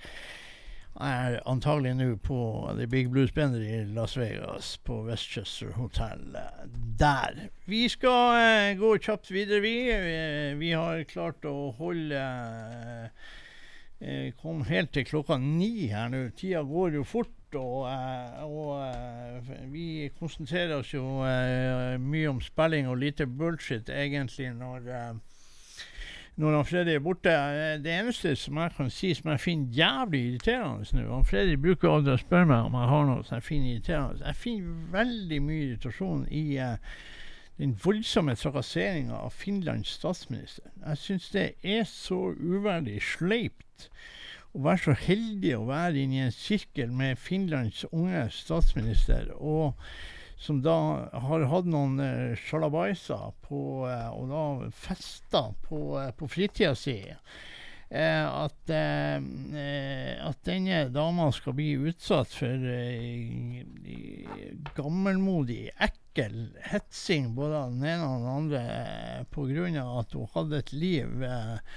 Er antagelig nå på The Big Blues Bender i Las Vegas, på Westchester Hotel eh, der. Vi skal eh, gå kjapt videre, vi. Eh, vi har klart å holde eh, eh, kom helt til klokka ni her nå. Tida går jo fort, og, eh, og eh, vi konsentrerer oss jo eh, mye om spilling og lite bullshit egentlig når når han Freddy er borte. Det eneste som jeg kan si som jeg finner jævlig irriterende nå han Freddy bruker aldri å spørre meg om jeg har noe som jeg finner irriterende. Jeg finner veldig mye irritasjon i eh, den voldsomme trakasseringa av Finlands statsminister. Jeg syns det er så uverdig sleipt å være så heldig å være inne i en sirkel med Finlands unge statsminister, og som da har hatt noen uh, sjalabaiser på, uh, og da festa på, uh, på fritida si. Eh, at, eh, at denne dama skal bli utsatt for eh, gammelmodig, ekkel hetsing både av den ene og den andre pga. grunn av at hun hadde et liv eh,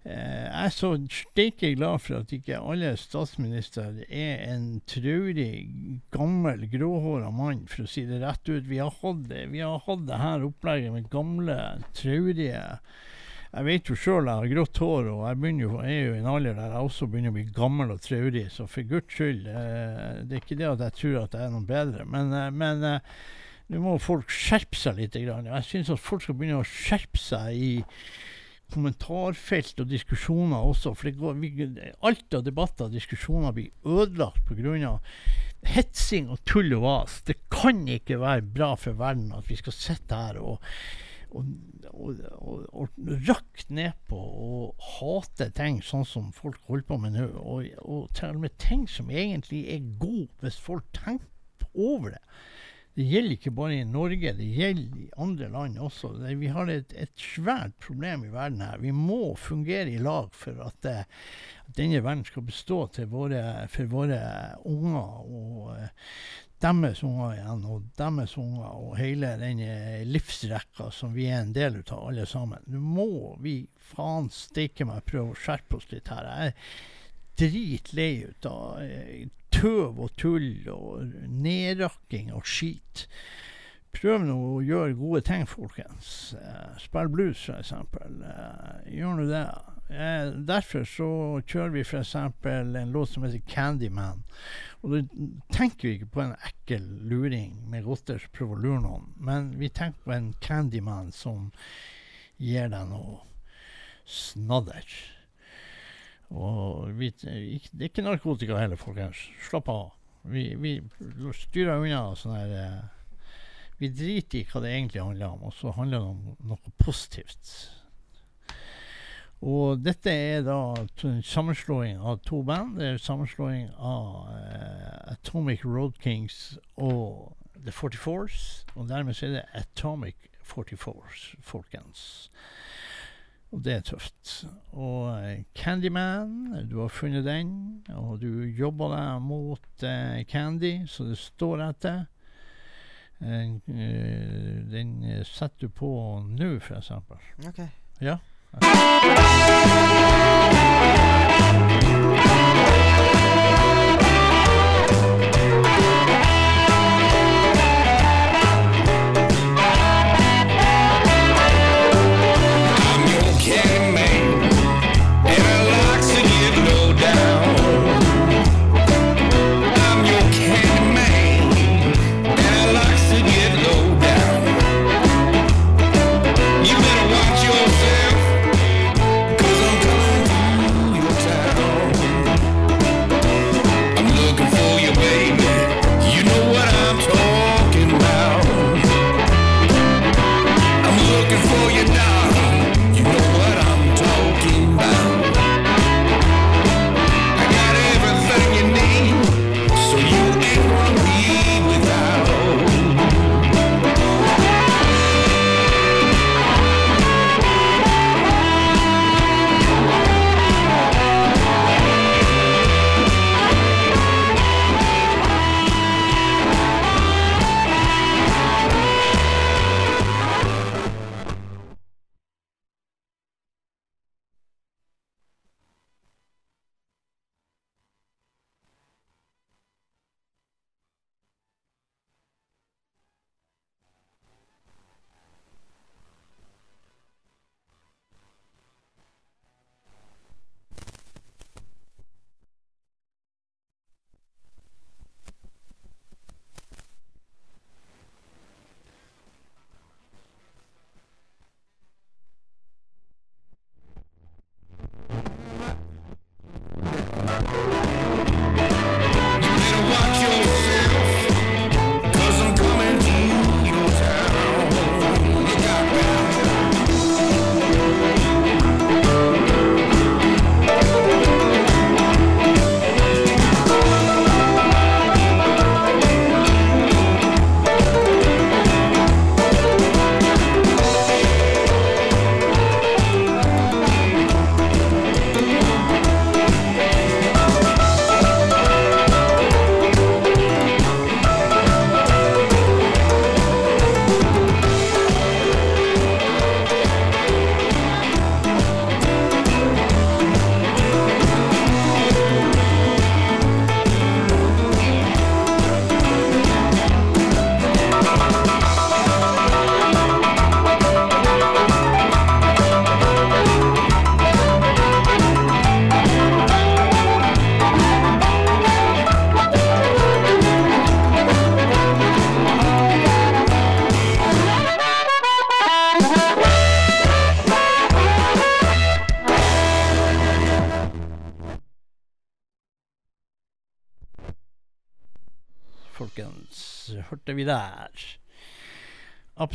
Eh, jeg er så steike glad for at ikke alle statsministre er en traurig, gammel, gråhåra mann, for å si det rett ut. Vi har hatt det, vi har hatt det her opplegget med gamle, traurige Jeg vet jo sjøl jeg har grått hår, og jeg, jo, er jo i en alder der jeg også begynner å bli gammel og traurig, så for guds skyld eh, Det er ikke det at jeg tror at jeg er noe bedre, men, eh, men eh, nå må folk skjerpe seg litt. Jeg syns at folk skal begynne å skjerpe seg i kommentarfelt og diskusjoner også. For går, vi, alt av debatter og diskusjoner blir ødelagt pga. hetsing og tull og vas. Det kan ikke være bra for verden at vi skal sitte her og og, og, og, og rakke ned på og hate ting sånn som folk holder på med nå. Og, og til og med ting som egentlig er gode, hvis folk tenker over det. Det gjelder ikke bare i Norge, det gjelder i andre land også. Vi har et, et svært problem i verden her. Vi må fungere i lag for at, det, at denne verden skal bestå våre, for våre unger og eh, deres unger igjen, og deres unger, og hele denne livsrekka som vi er en del av, alle sammen. Nå må vi faen steike meg prøve å skjerpe oss litt her. Jeg dritlei ut av eh, tøv og tull og nedrakking og skit. Prøv nå å gjøre gode ting, folkens. Eh, spill blues, eksempel. Eh, gjør nå det. Derfor så kjører vi f.eks. en låt som heter 'Candyman'. Og da tenker vi ikke på en ekkel luring med rotter som prøver å lure noen, men vi tenker på en Candyman som gir deg noe snadder. Og vi, det er ikke narkotika heller, folkens. Slapp av. Vi, vi styrer unna sånn her eh, Vi driter i hva det egentlig handler om, og så handler det om noe positivt. Og dette er da en sammenslåing av to band. Det er en sammenslåing av eh, Atomic Road Kings og The 44s. Og dermed så er det Atomic 44s, folkens. Og det er tøft. Og eh, Candyman, du har funnet den, og du jobber deg mot uh, Candy, så det står etter. Eh, den setter du på nå, for eksempel. Ok. Ja. I'm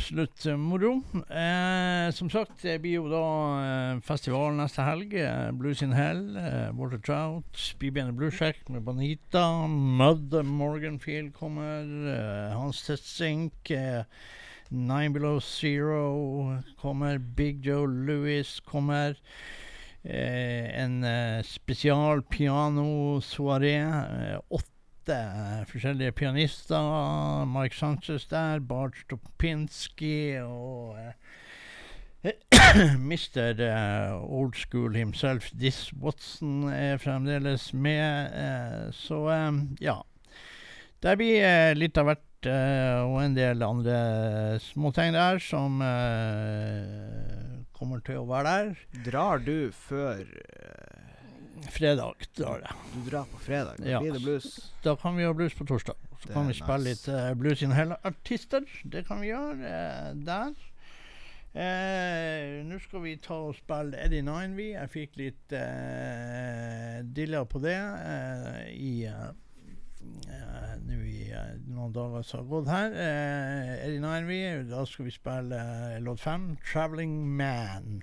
Absolutt moro. Eh, som sagt, det blir jo da eh, festival neste helg. Eh, Blues in Hell, eh, Water Trout, BB and med Bonita. Mud Morganfield kommer. Hans Tetsink. Nine Below Zero kommer. Big Joe Louis kommer. Eh, en spesial piano-soaré. Eh, åtte forskjellige pianister. Mike Sanchez der. Bart Stopinski og eh, *clears throat* Mr. eh, Old School himself, Diss Watson, er fremdeles med. Uh, så um, ja. Det blir uh, litt av hvert og en del andre småting der som kommer til å være der. Drar du før Fredag drar det. du drar på fredag? Da Ja. blir det blues? Da kan vi ha blues på torsdag. Så Det kan vi spille nice. litt uh, blues in hele artister. Det kan vi gjøre eh, der. Eh, Nå skal vi ta og spille Eddie Ninevey. Jeg fikk litt eh, dilla på det eh, i eh, eh, nå i eh, noen dager som har gått her. Eh, Eddie vi. da skal vi spille eh, låt fem, 'Traveling Man'.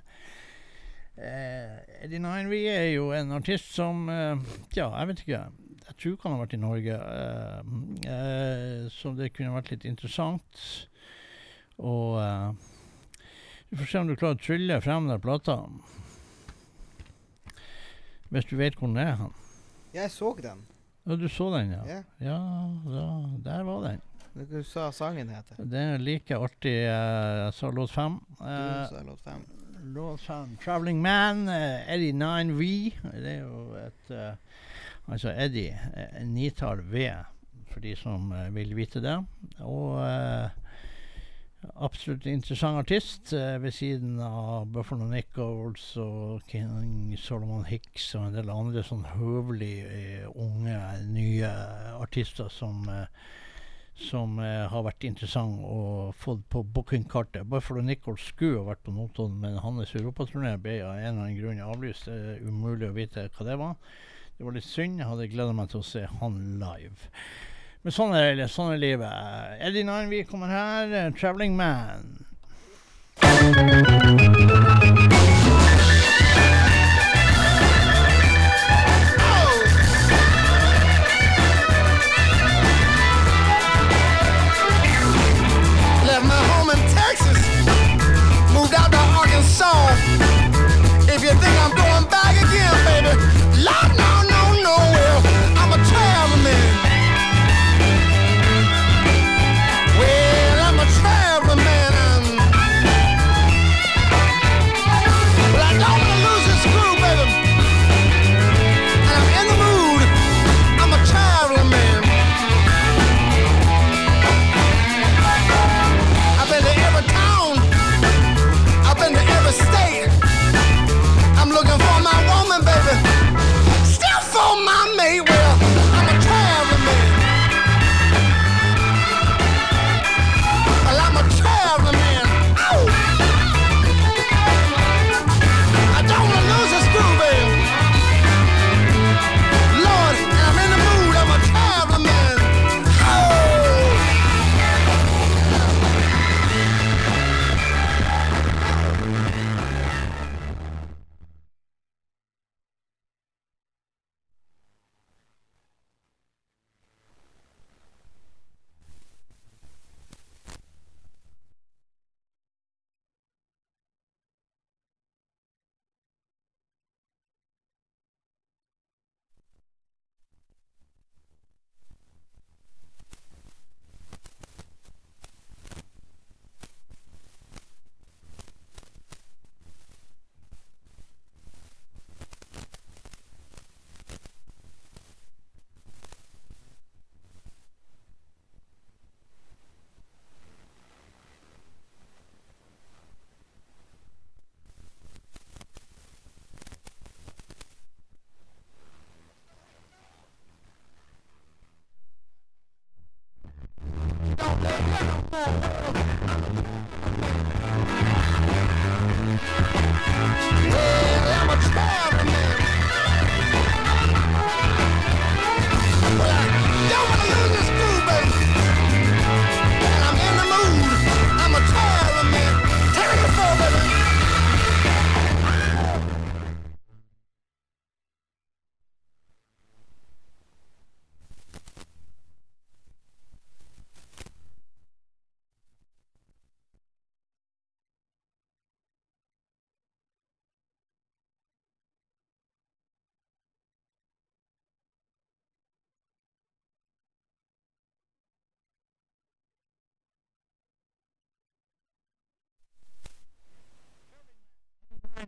Eh, Eddie Ninevey er jo en artist som eh, Ja, jeg vet ikke. Jeg tror ikke han har vært i Norge. eh, eh, så det kunne vært litt interessant. Og eh, Vi får se om du klarer å trylle frem den plata. Hvis du vet hvor den er. hen. Jeg så den. Ja, du så den, ja? Ja. Ja, da, der var den. Du sa sangen heter. Det er like artig. eh, Jeg sa låt fem. Du sa låt fem. Låt fem. 'Traveling Man', eh, Eddie 9V. Det er jo et eh, Altså Eddie, eh, en nitall V, for de som eh, vil vite det. Og eh, absolutt interessant artist eh, ved siden av Buffalo Nichols og King Solomon Hicks og en del andre sånn høvelig eh, unge, nye artister som eh, som eh, har vært interessant og fått på bookingkartet. Buffalo Nichols skulle ha vært på Notodden, men hans europaturné ble av en eller annen grunn avlyst. Det er umulig å vite hva det var. Det var litt synd. Jeg hadde gleda meg til å se han live. Men sånn er, det, sånn er livet. Eddie Ninevey kommer her. 'Traveling Man'.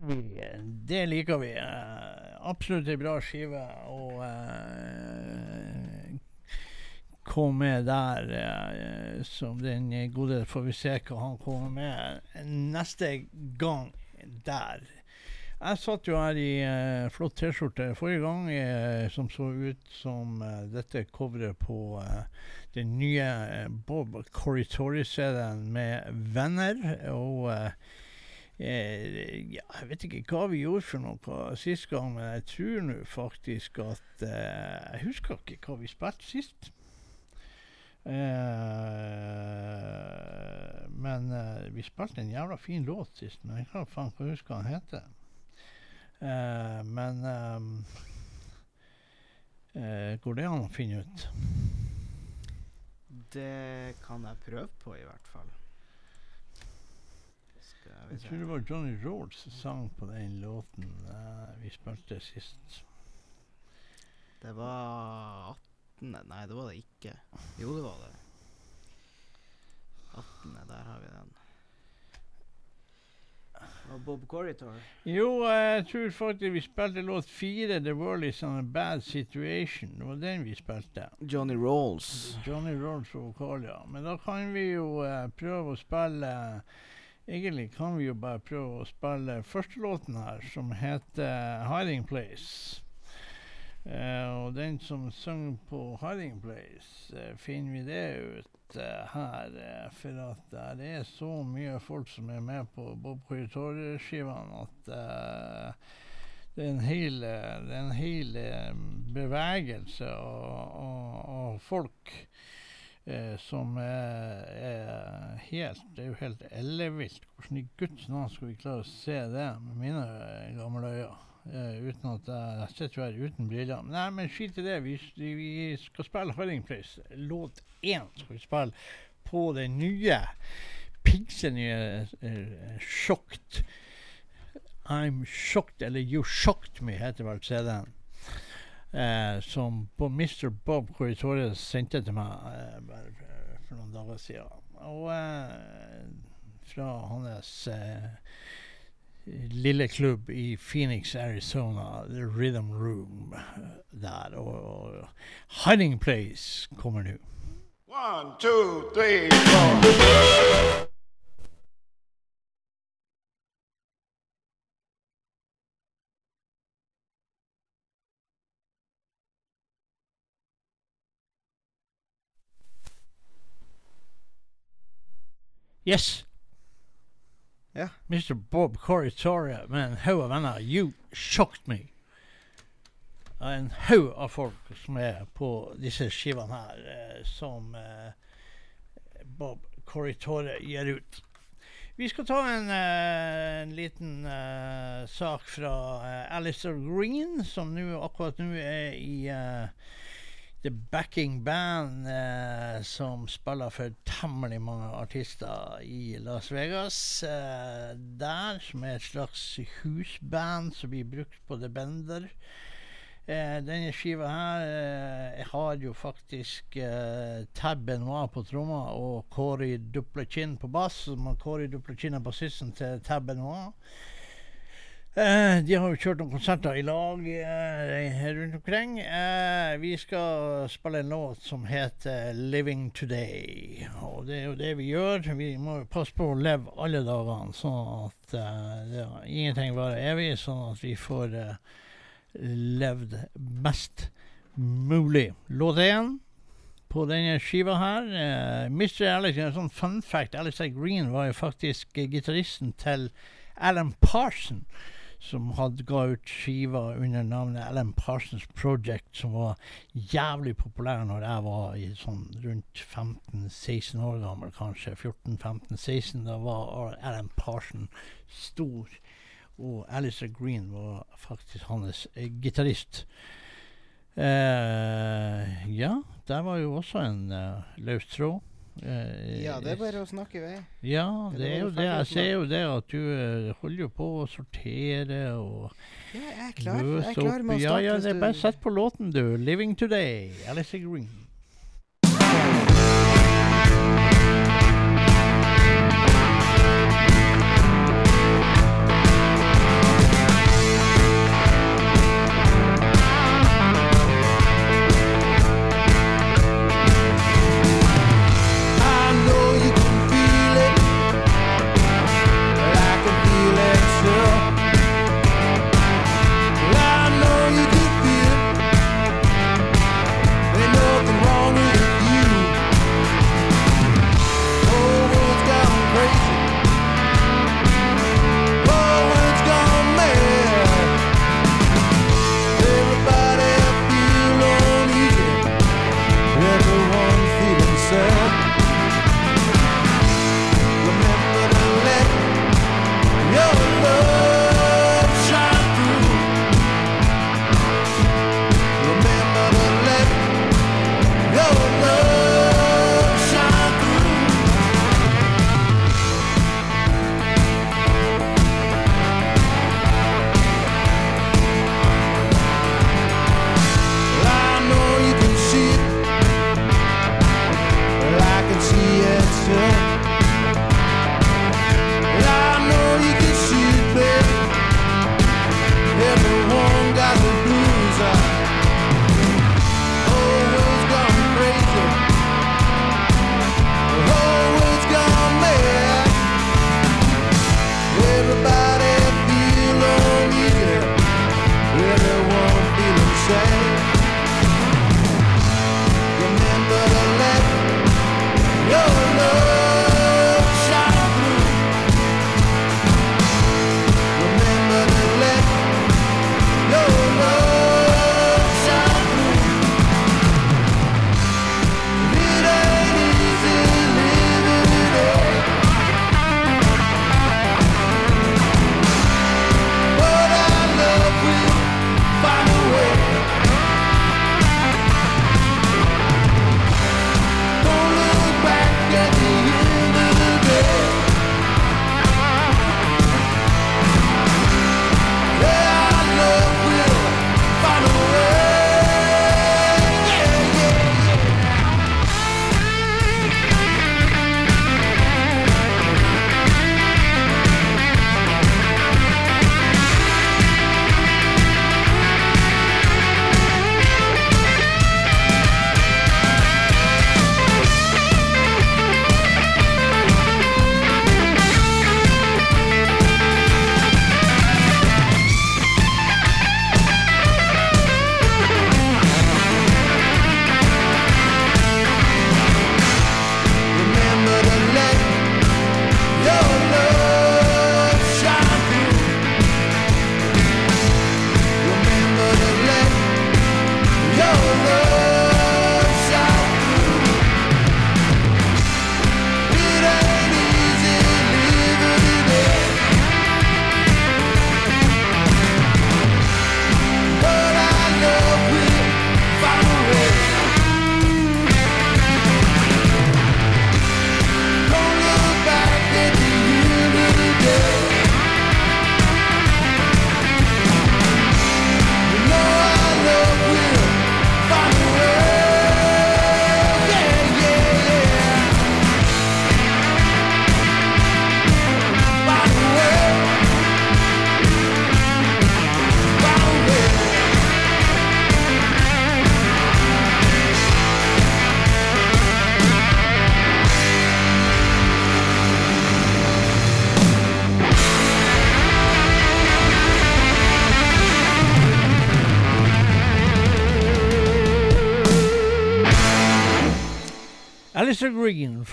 Vi. Det liker vi. Eh, absolutt ei bra skive. Og eh, kom med der eh, som den gode Får vi se hva han kommer med neste gang der. Jeg satt jo her i eh, flott T-skjorte forrige gang, eh, som så ut som eh, dette coveret på eh, den nye eh, Bob Corritori-CD-en med venner. Og ja, jeg vet ikke hva vi gjorde for noe sist gang, men jeg tror nå faktisk at eh, Jeg husker ikke hva vi spilte sist. Eh, men eh, vi spilte en jævla fin låt sist, men jeg kan faen ikke huske hva den heter. Eh, men eh, Går det an å finne ut? Det kan jeg prøve på, i hvert fall. Jeg tror det var Johnny Rolls som sang på den låten uh, vi spilte sist. Det var 18. Nei, det var det ikke. Jo, det var det. 18. Der har vi den. Og Bob Corritor. Jo, jeg tror faktisk vi spilte låt fire, 'The World Is On A Bad Situation'. Det var den vi spilte. Johnny Rolls. Johnny Rolls på vokal, ja. Men da kan vi jo uh, prøve å spille Egentlig kan vi jo bare prøve å spille første låten her, som heter 'Hiding Place'. Uh, og den som synger på 'Hiding Place', uh, finner vi det ut uh, her. for at det er så mye folk som er med på Bob Coyotore-skivene at det er en hel, er en hel bevegelse av folk eh, som er, er helt Det er jo helt ellevilt. Hvordan i Guds navn skal vi klare å se det med mine eh, gamle øyne? eh, uten at jeg, jeg sitter jo her uten briller. Nei, men skit i det. Vi, vi skal spille Hiding Place. Låt én skal vi spille på den nye pinsenye eh, Shocked. I'm shocked, eller You Shocked Me, heter vel CD-en. Eh, som Mr. Bob Corritore sendte til meg eh, for, for noen dager siden. Og eh, fra hans eh, lille klubb i Phoenix, Arizona, The Rhythm Room eh, der. Og, og Hiding Place kommer nå. One, two, three, four. Yes. Yeah. Mr. Bob Corritore med en haug av venner. You shocked me. En haug av folk som er på disse skivene her, eh, som eh, Bob Corritore gir ut. Vi skal ta en, eh, en liten eh, sak fra uh, Alistair Green, som nu, akkurat nå er i eh, The Backing Band, eh, som spiller for temmelig mange artister i Las Vegas. Eh, der, som er et slags husband som blir brukt på The Bender. Eh, denne skiva her eh, har jo faktisk eh, Tab Benoit på tromma og Kåri Duplechin på bass. Kåri Duplechin er bassisten til Tab Benoit. Eh, de har jo kjørt noen konserter i lag eh, rundt omkring. Eh, vi skal spille en låt som heter 'Living Today'. Og det er jo det vi gjør. Vi må jo passe på å leve alle dagene, sånn at eh, ja, ingenting varer evig. Sånn at vi får eh, levd best mulig. Låt én på denne skiva her. Eh, Mr. Alex, en sånn fun fact, Alex Green var jo faktisk gitaristen til Alan Parson som hadde ga ut skiva under navnet Alan Parsons Project, som var jævlig populær når jeg var i sånn rundt 15-16 år gammel, kanskje. 14-15-16. Da var Alan Parson stor. Og Alistair Green var faktisk hans eh, gitarist. Eh, ja, der var jo også en eh, løs tråd. Eh, Ja, det er bare å snakke i vei. ja, det er jo det. Jeg ser jo det at du eh, holder jo på å sortere og Ja, jeg er klar, jeg er klar med å starte. ja, ja, det er bare sett på låten, du. 'Living Today', Alice Green.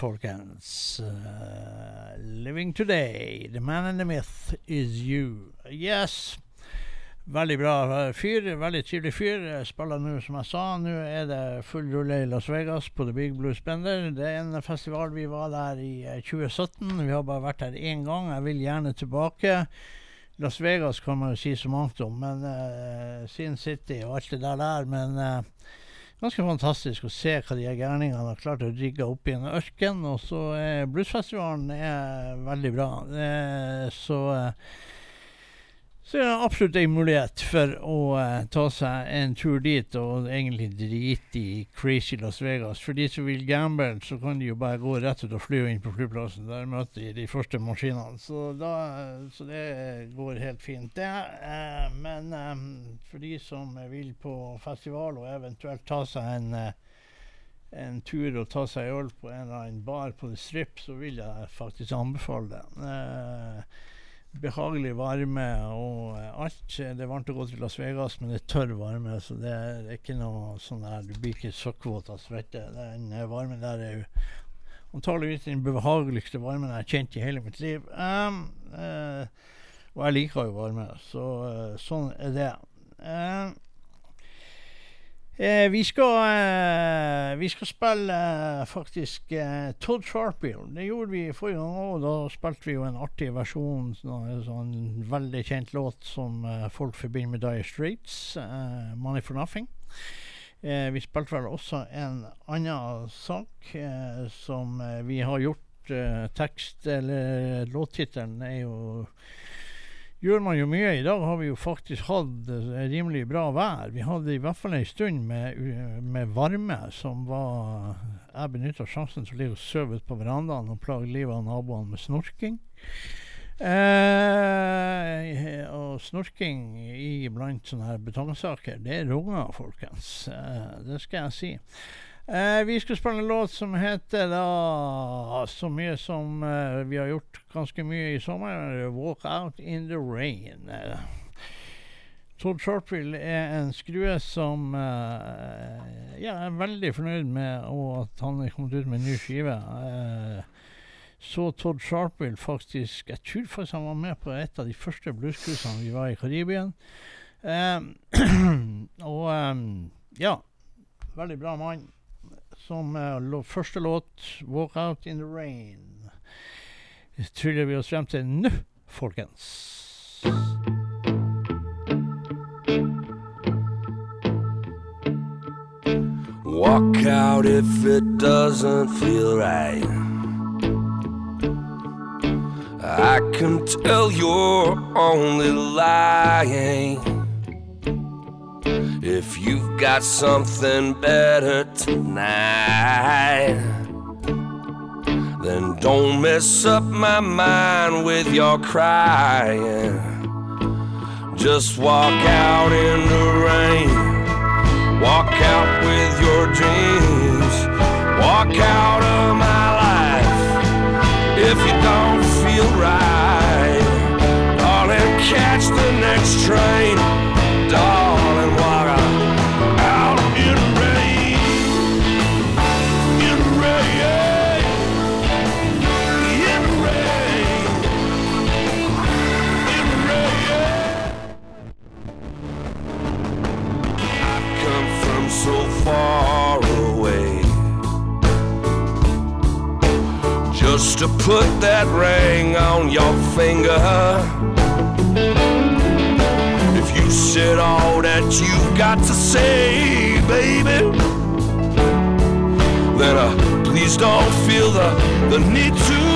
Folkens. Uh, living Today. The man and the myth is you. Yes. Veldig bra uh, fyr. Veldig trivelig fyr. Spiller nå, som jeg sa. Nå er det full rulle i Las Vegas på The Big Blue Spender. Det er en festival vi var der i uh, 2017. Vi har bare vært der én gang. Jeg vil gjerne tilbake. Las Vegas kan man jo si så mangt om, men uh, Sin City og alt det der der. Men uh, ganske fantastisk å se hva de gærningene har klart å rigge opp i en ørken. Og så er bluesfestivalen er veldig bra. Eh, så eh, så er det absolutt en mulighet for å eh, ta seg en tur dit og egentlig drite i crazy Las Vegas. For de som vil gamble, så kan de jo bare gå rett ut og fly inn på flyplassen. Der møter de de første maskinene. Så, da, så det går helt fint, det. Eh, men eh, for de som vil på festival og eventuelt ta seg en eh, en tur og ta seg øl på en eller annen bar på The Strip, så vil jeg faktisk anbefale det. Eh, behagelig varme og eh, alt. Det er varmt å gå til Las Vegas, men det er tørr varme, så det er ikke noe sånn der Du blir ikke søkkvåt av svette. Den eh, varmen der er jo antageligvis den behageligste varmen jeg har kjent i hele mitt liv. Um, uh, og jeg liker jo varme, så uh, sånn er det. Um, Eh, vi, skal, eh, vi skal spille eh, faktisk eh, Todd Sharpie. Det gjorde vi forrige gang òg. Da spilte vi jo en artig versjon. av en sånn veldig kjent låt som eh, folk forbinder med Dire Straits. eh, 'Money for Nothing'. Eh, vi spilte vel også en annen sak eh, som eh, vi har gjort eh, tekst Eller låttittelen er jo gjør man jo mye. I dag har vi jo faktisk hatt eh, rimelig bra vær. Vi hadde i hvert fall en stund med, med varme som var Jeg benytta sjansen til å ligge og sove ute på verandaen og plage livet av naboene med snorking. Eh, og snorking iblant sånne her betongsaker, det runger, folkens. Eh, det skal jeg si. Eh, vi skal spille en låt som heter da så mye som eh, vi har gjort ganske mye i sommer. 'Walk Out In The Rain'. Eh, Todd Sharpville er en skrue som eh, jeg er veldig fornøyd med og at han er kommet ut med en ny skive. Eh, så Todd Sharpville faktisk Jeg tror faktisk han var med på et av de første blueskursene vi var i Karibien. Eh, *clears throat* og ja, veldig bra mann som uh, lå, første låt, 'Walk Out In The Rain', tryller vi oss frem til nå, folkens. Walk out if it doesn't feel right. I can tell you're only lying. If you've got something better tonight, then don't mess up my mind with your crying. Just walk out in the rain. Walk out with your dreams. Walk out of my life if you don't feel right. Darling, catch the next train. Darling, just to put that ring on your finger. If you said all that you've got to say, baby, then uh, please don't feel the, the need to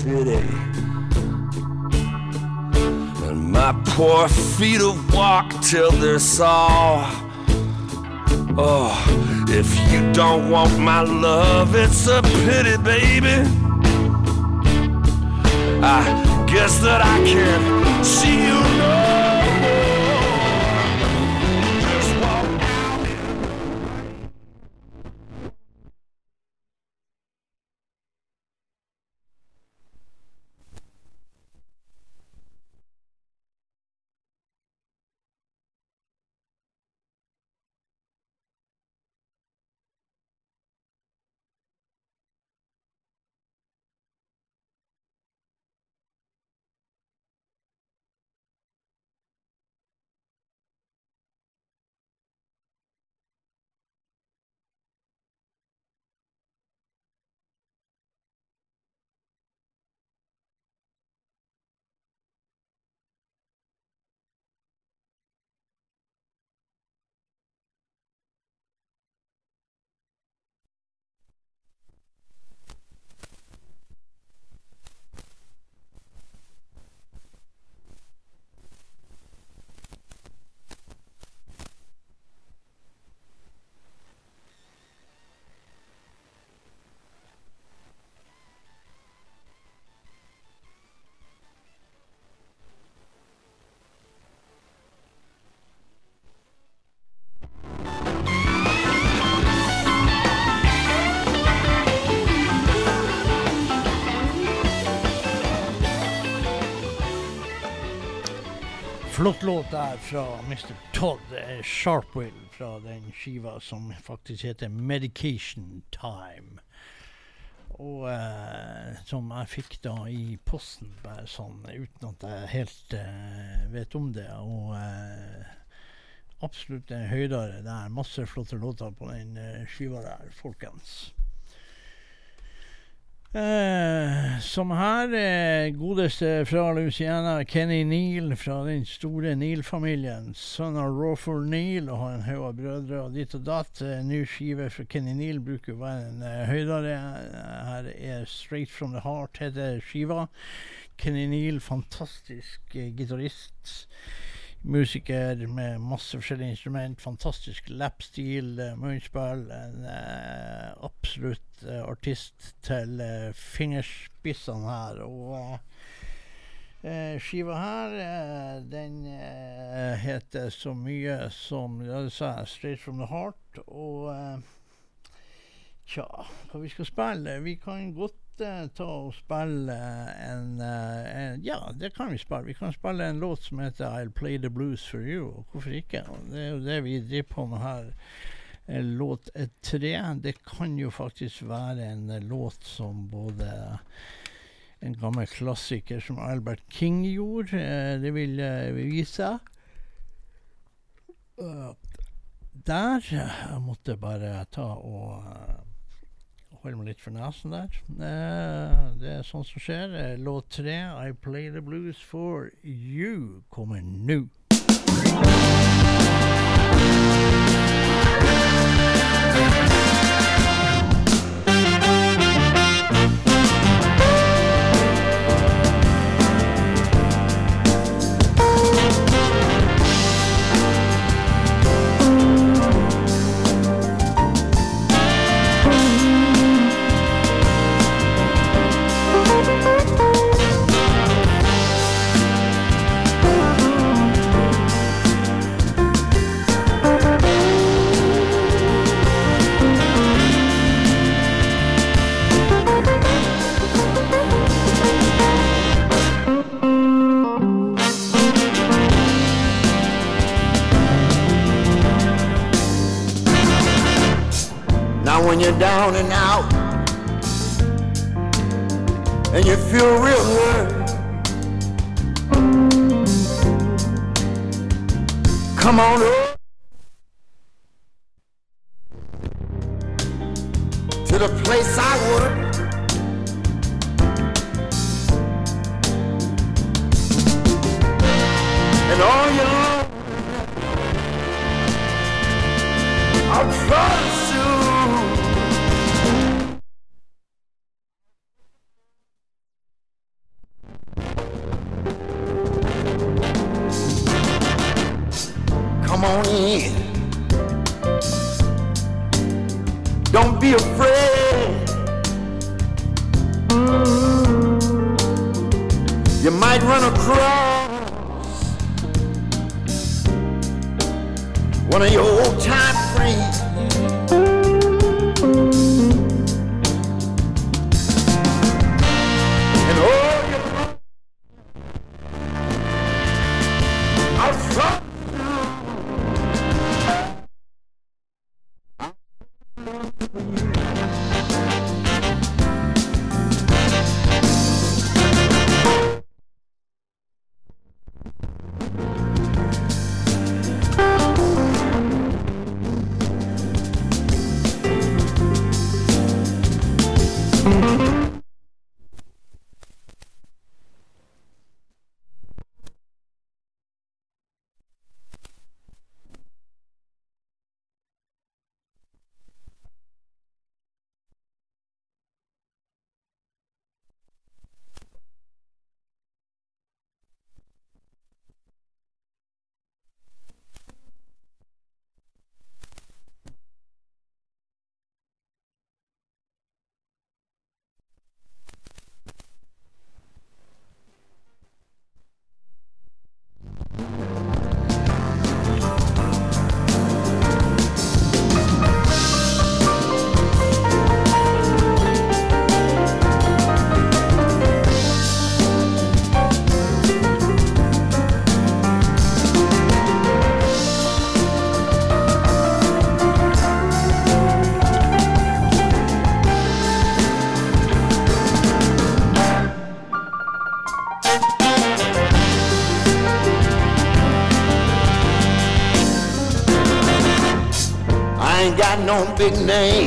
city. And my poor feet have walked till they're sore. Oh, if you don't want my love, it's a pity, baby. I guess that I can't see you no Flott låt der fra Mr. Todd eh, Sharpwill fra den skiva som faktisk heter Medication Time. Og eh, som jeg fikk da i posten, bare sånn uten at jeg helt eh, vet om det. Og eh, absolutt en høydare er Masse flotte låter på den eh, skiva der, folkens. Eh, som her eh, godeste fra Louisiana, Kenny Neal fra den store Neal-familien. Sønn av Rawford Neal og en haug av brødre og ditt og datt. Eh, Ny skive fra Kenny Neal bruker å være en eh. Eh, Her er Straight From The Heart heter skiva. Kenny Neal, fantastisk eh, gitarist. Musiker med masse forskjellige instrument. Fantastisk lapstil, eh, munnspill. En eh, absolutt eh, artist til eh, fingerspissene her. Og eh, eh, skiva her, eh, den heter så mye som ja, det sa jeg, Straight From The Heart. Og tja, hva vi skal spille? Vi kan godt eh, ta og spille en, eh, en Ja, det kan vi spille. Vi kan spille en låt som heter I'll Play The Blues For You. Hvorfor ikke? Det er jo det vi driver på med her. Eh, Låt eh, tre. Det kan jo faktisk være en eh, låt som både en gammel klassiker som Albert King gjorde. eh, Det vil vi vise. Uh, der Jeg måtte bare ta og eh, holde meg litt for nesen der. Eh, det er sånt som skjer. Eh, Låt tre, I Play The Blues For You, kommer nå. Big name.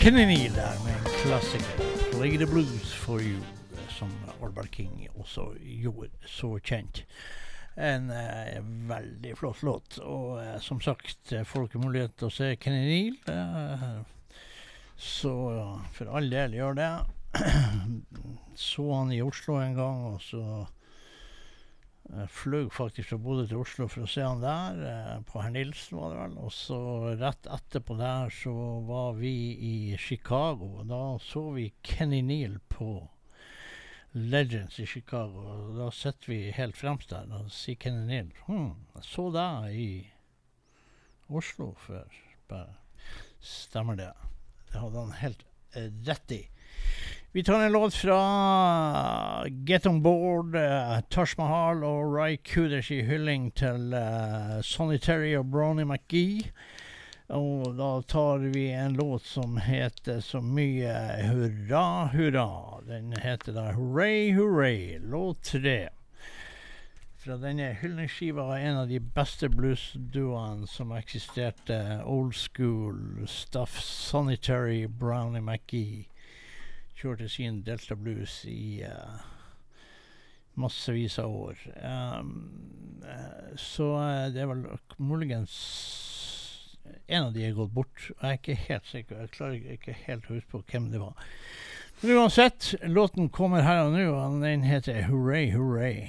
Kenny Neal der med en klassiker. 'Play the Blues for You', som Albert King også gjorde så kjent. En eh, veldig flott låt. Og eh, som sagt, eh, folk har mulighet til å se Kenny Neal. Eh, så for all del, gjør det. *clears throat* så han i Oslo en gang, og så eh, fløy faktisk fra Bodø til Oslo for å se han der. Eh, på Herr Nilsen, var det vel. Og så rett etterpå der så var vi i Chicago. Og da så vi Kenny Neal på Legends i Chicago. Og da sitter vi helt fremst der og sier Kenny Neal hm, jeg så deg i Oslo før. Bare, Stemmer det? Det hadde han helt eh, rett i. Vi tar en låt fra Get On Board, uh, Taj Mahal og Ray Kuders i hylling til uh, Sonny og Brownie McGee. Og da tar vi en låt som heter så mye hurra, hurra. Den heter da Hurray, hurray, låt tre. Fra denne hyllingskiva var en av de beste bluesduoene som eksisterte. Old school stuff, Sonitary Terry, Brownie McGee kjørte sin Delta Blues i uh, massevis av år. Um, så eh, det er vel muligens en av de er gått bort. Jeg er ikke helt sikker. Jeg klarer ikke helt å huske på hvem det var. Men uansett, låten kommer her og nå, og den heter Hooray, hooray.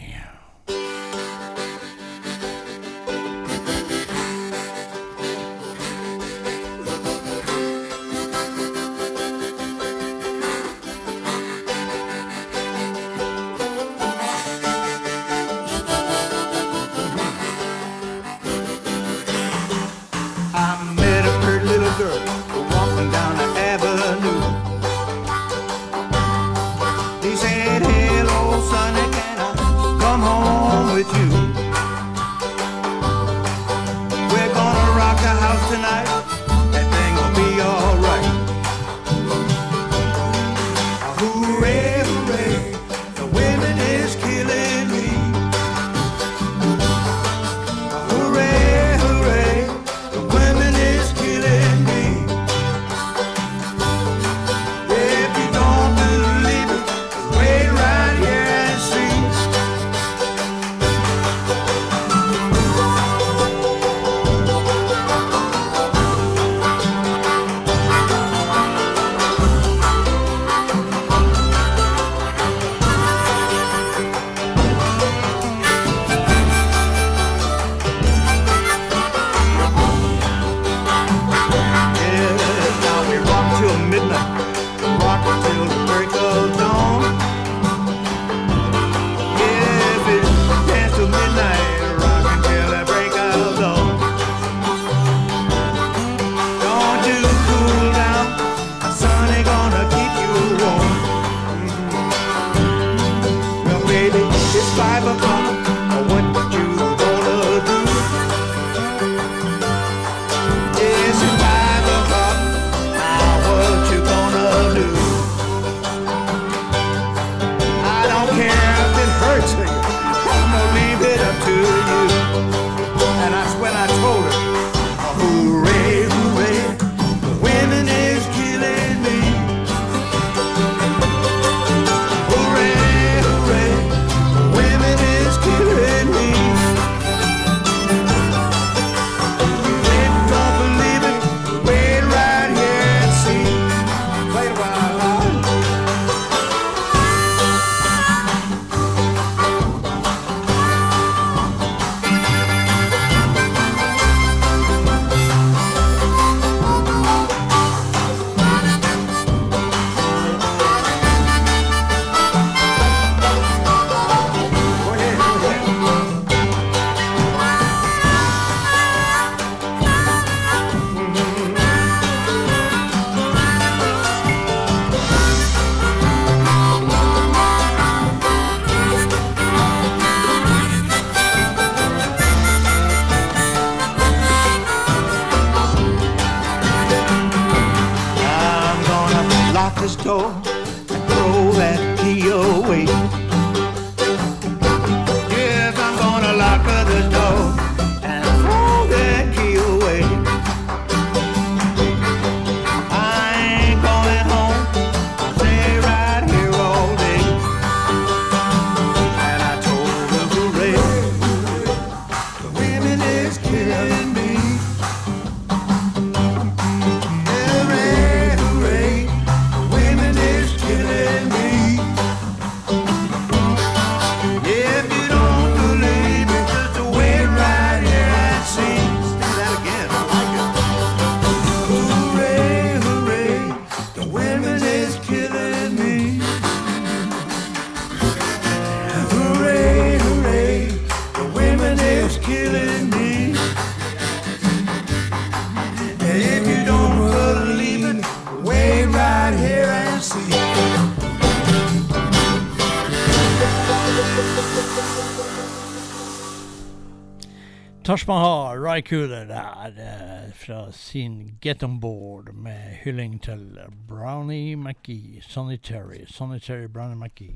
Ry Cooler der, eh, fra sin Get On Board med hylling til Brownie McGee, Sanitary, Sanitary Brownie McGee.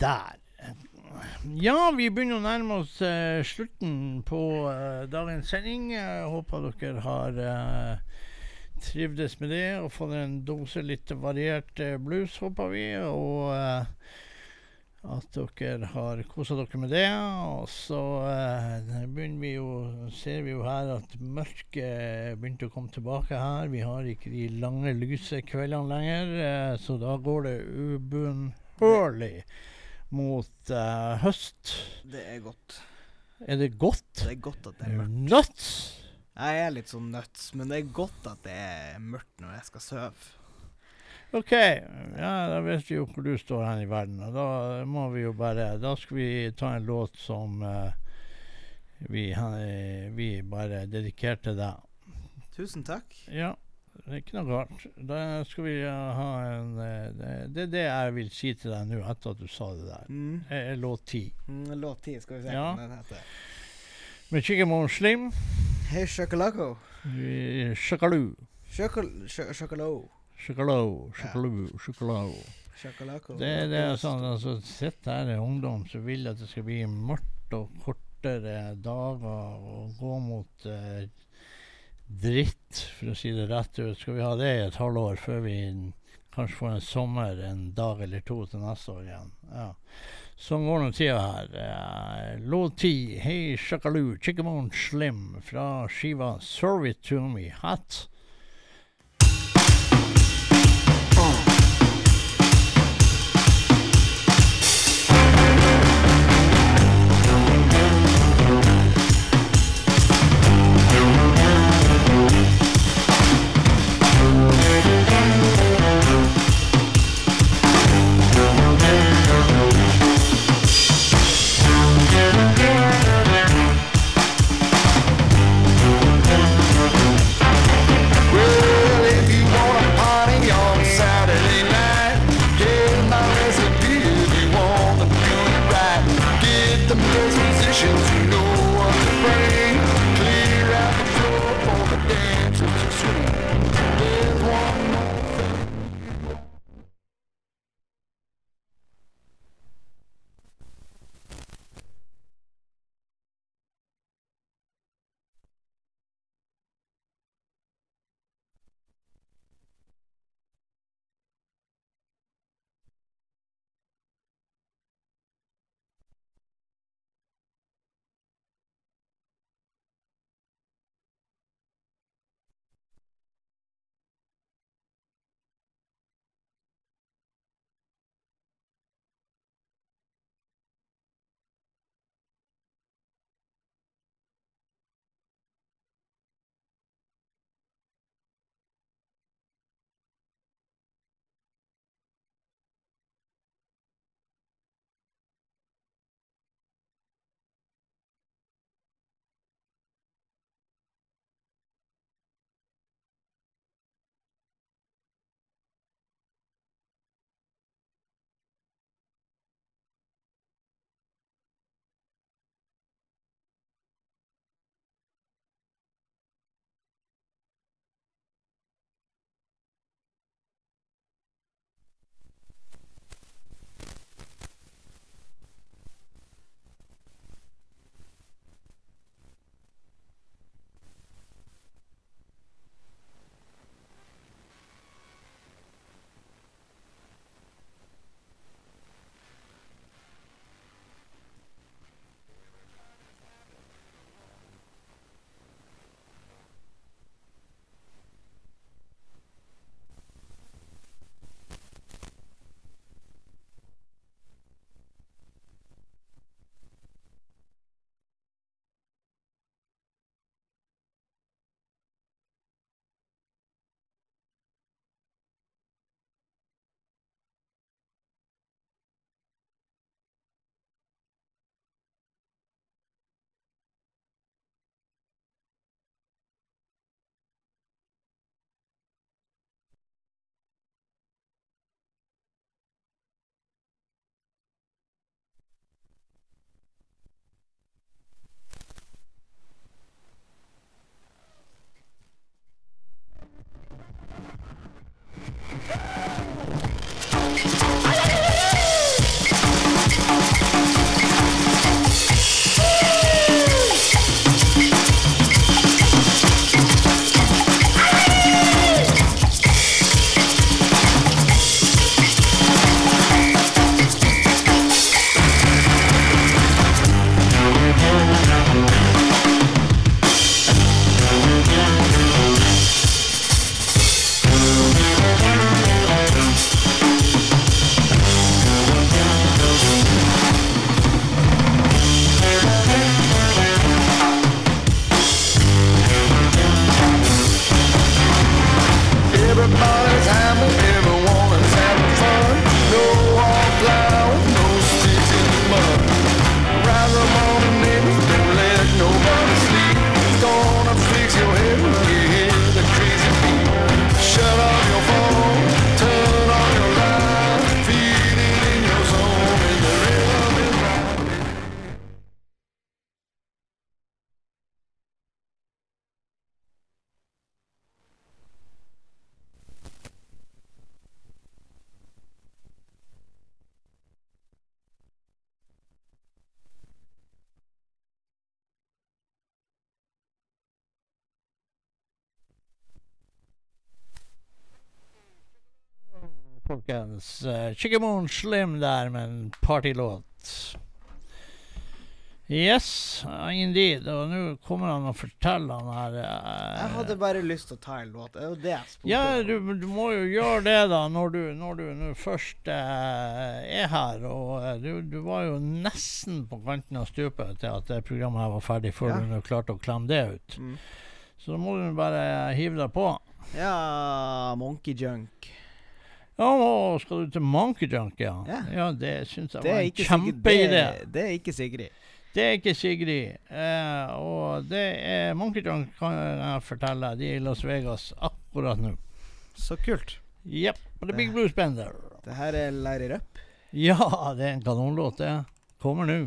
Der. Ja, vi begynner å nærme oss uh, slutten på uh, dagens sending. Jeg håper dere har uh, trivdes med det og fått en dose litt variert blues, håper vi. Og at dere har kosa dere med det. Og så eh, vi jo, ser vi jo her at mørket begynte å komme tilbake her. Vi har ikke de lange, lyse kveldene lenger, eh, så da går det ubønnhørlig mot eh, høst. Det er godt. Er det godt? Det er godt at det er mørkt. nuts? Jeg er litt sånn nuts, men det er godt at det er mørkt når jeg skal sove. OK, ja, da vet vi jo hvor du står hen i verden. Og da må vi jo bare Da skal vi ta en låt som uh, vi, uh, vi bare dedikerte deg. Tusen takk. Ja, det er ikke noe galt. Da skal vi ha en eh, det, er det jeg vil si til deg nå, etter at du sa det der. Mm. Låt ti. Mm, låt 10, skal vi se Ja. hva den heter. Med Chicken Slim. Hei, sjokolako. eh, Sjokolade. Sjokol... Sjokolade. Sjokolade. Sjokolade. Sjokolako. Det, det er sånn, altså, Sitt her er ungdom som vil at det skal bli mørkt og kortere dager og gå mot eh, dritt, for å si det rett ut. Skal vi ha det i et halvår før vi kanskje får en sommer en dag eller to til neste år igjen? Ja. Sånn går nå tida her. Eh, Låt ti, Hei Shakaloo, Chickamon Slim fra skiva Serve It To Me Hat. Folkens. Uh, Chickamoon Slim der med en partylåt. Yes, uh, indeed. Og nå kommer han og forteller han her uh, Jeg hadde bare lyst til å ta en låt. Det er jo det jeg spurte Ja, du, du må jo gjøre det, da, når du, når du nå først eh, er her. Og eh, du, du var jo nesten på kanten av stupet til at det programmet her var ferdig, før Ja. du klarte å klemme det ut. Mm. Så da må du bare hive deg på. Ja, Monkey Junk. Ja, og skal du til Monkey Junk, ja? Ja. det syns jeg Det var er en kjempeidé. Det, det er ikke Sigrid. Det er ikke Sigrid. Eh, og det er Monkey Junk, kan jeg fortelle. De er i Las Vegas akkurat nå. Så kult. Jepp. Og The Big Blues Spender. Det her er Larry Rupp? Ja, det er en kanonlåt, det. Kommer nå.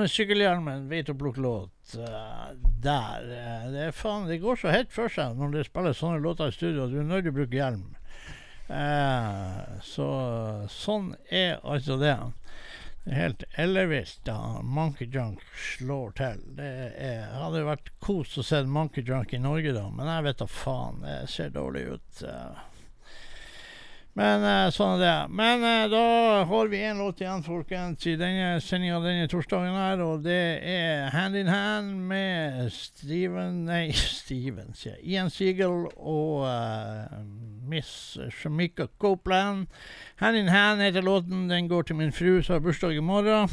Med sykkelhjelmen vet å plukke låt. Uh, der. Uh, det, faen, det går så hett for seg når det spilles sånne låter i studio at du er nødt til å bruke hjelm. Uh, så sånn er altså det. Det er helt ellevilt da Monkey Junk slår til. Det er, hadde vært kos å se Monkey Junk i Norge, da, men jeg vet da faen. Det ser dårlig ut. eh. Men eh, sånn er det. Men eh, da har vi én låt igjen, folkens, i denne sendinga denne torsdagen her, og det er Hand in Hand med Steven Nei, *laughs* Steven, sier jeg. Ian Siegel og uh, Miss Shamika Copeland. Hand in Hand heter låten. Den går til min fru som har bursdag i morgen.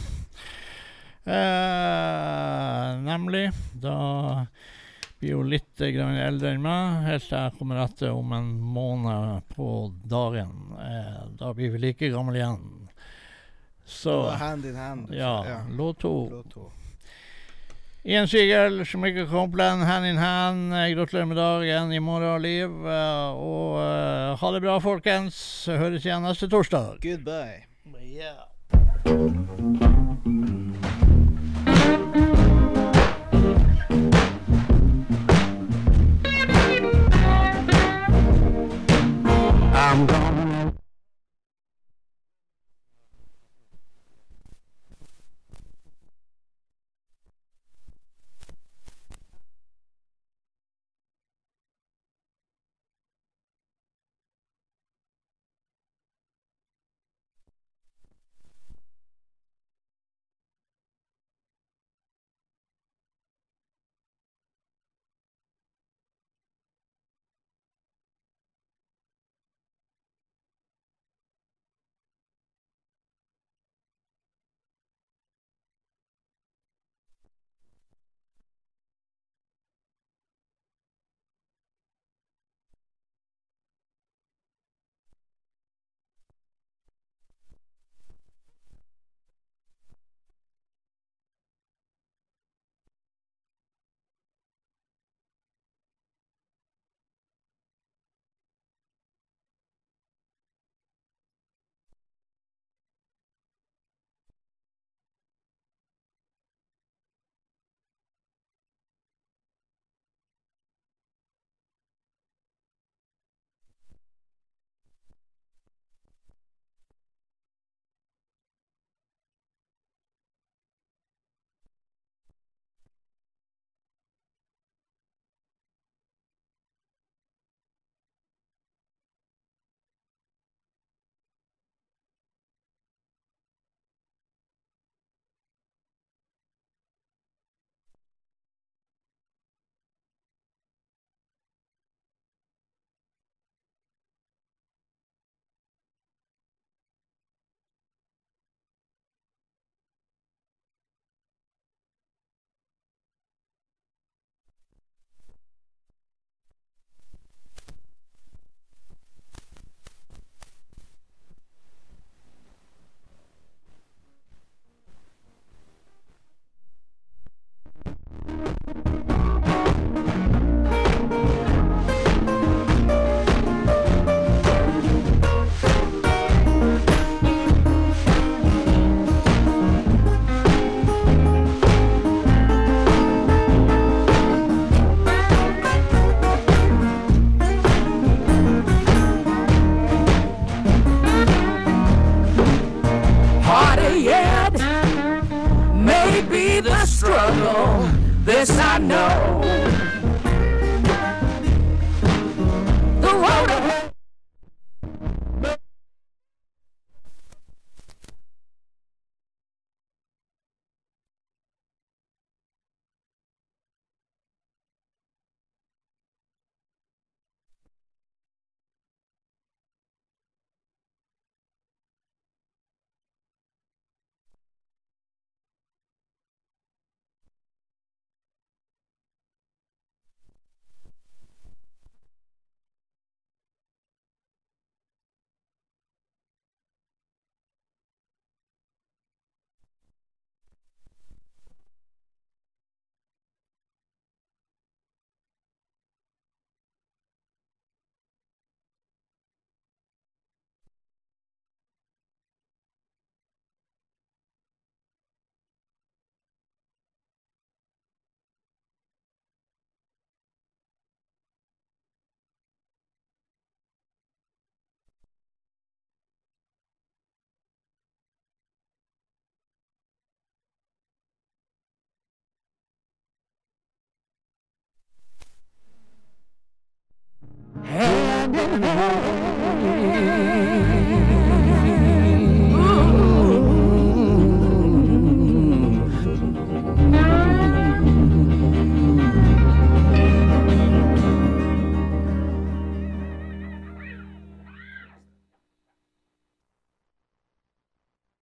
Uh, nemlig. Da blir jo litt eh, grann eldre enn meg, helt til jeg kommer etter om en måned på dagen. Eh, da blir vi like gamle igjen. Så hand in hand. ja, ja. Låt to. Ian Sigel, Jamaica Complan, hand in hand. Gratulerer med dagen i morgen, Liv. Eh, og uh, ha det bra, folkens. Høres igjen neste torsdag. Goodbye. I'm gonna Hand in hand. home.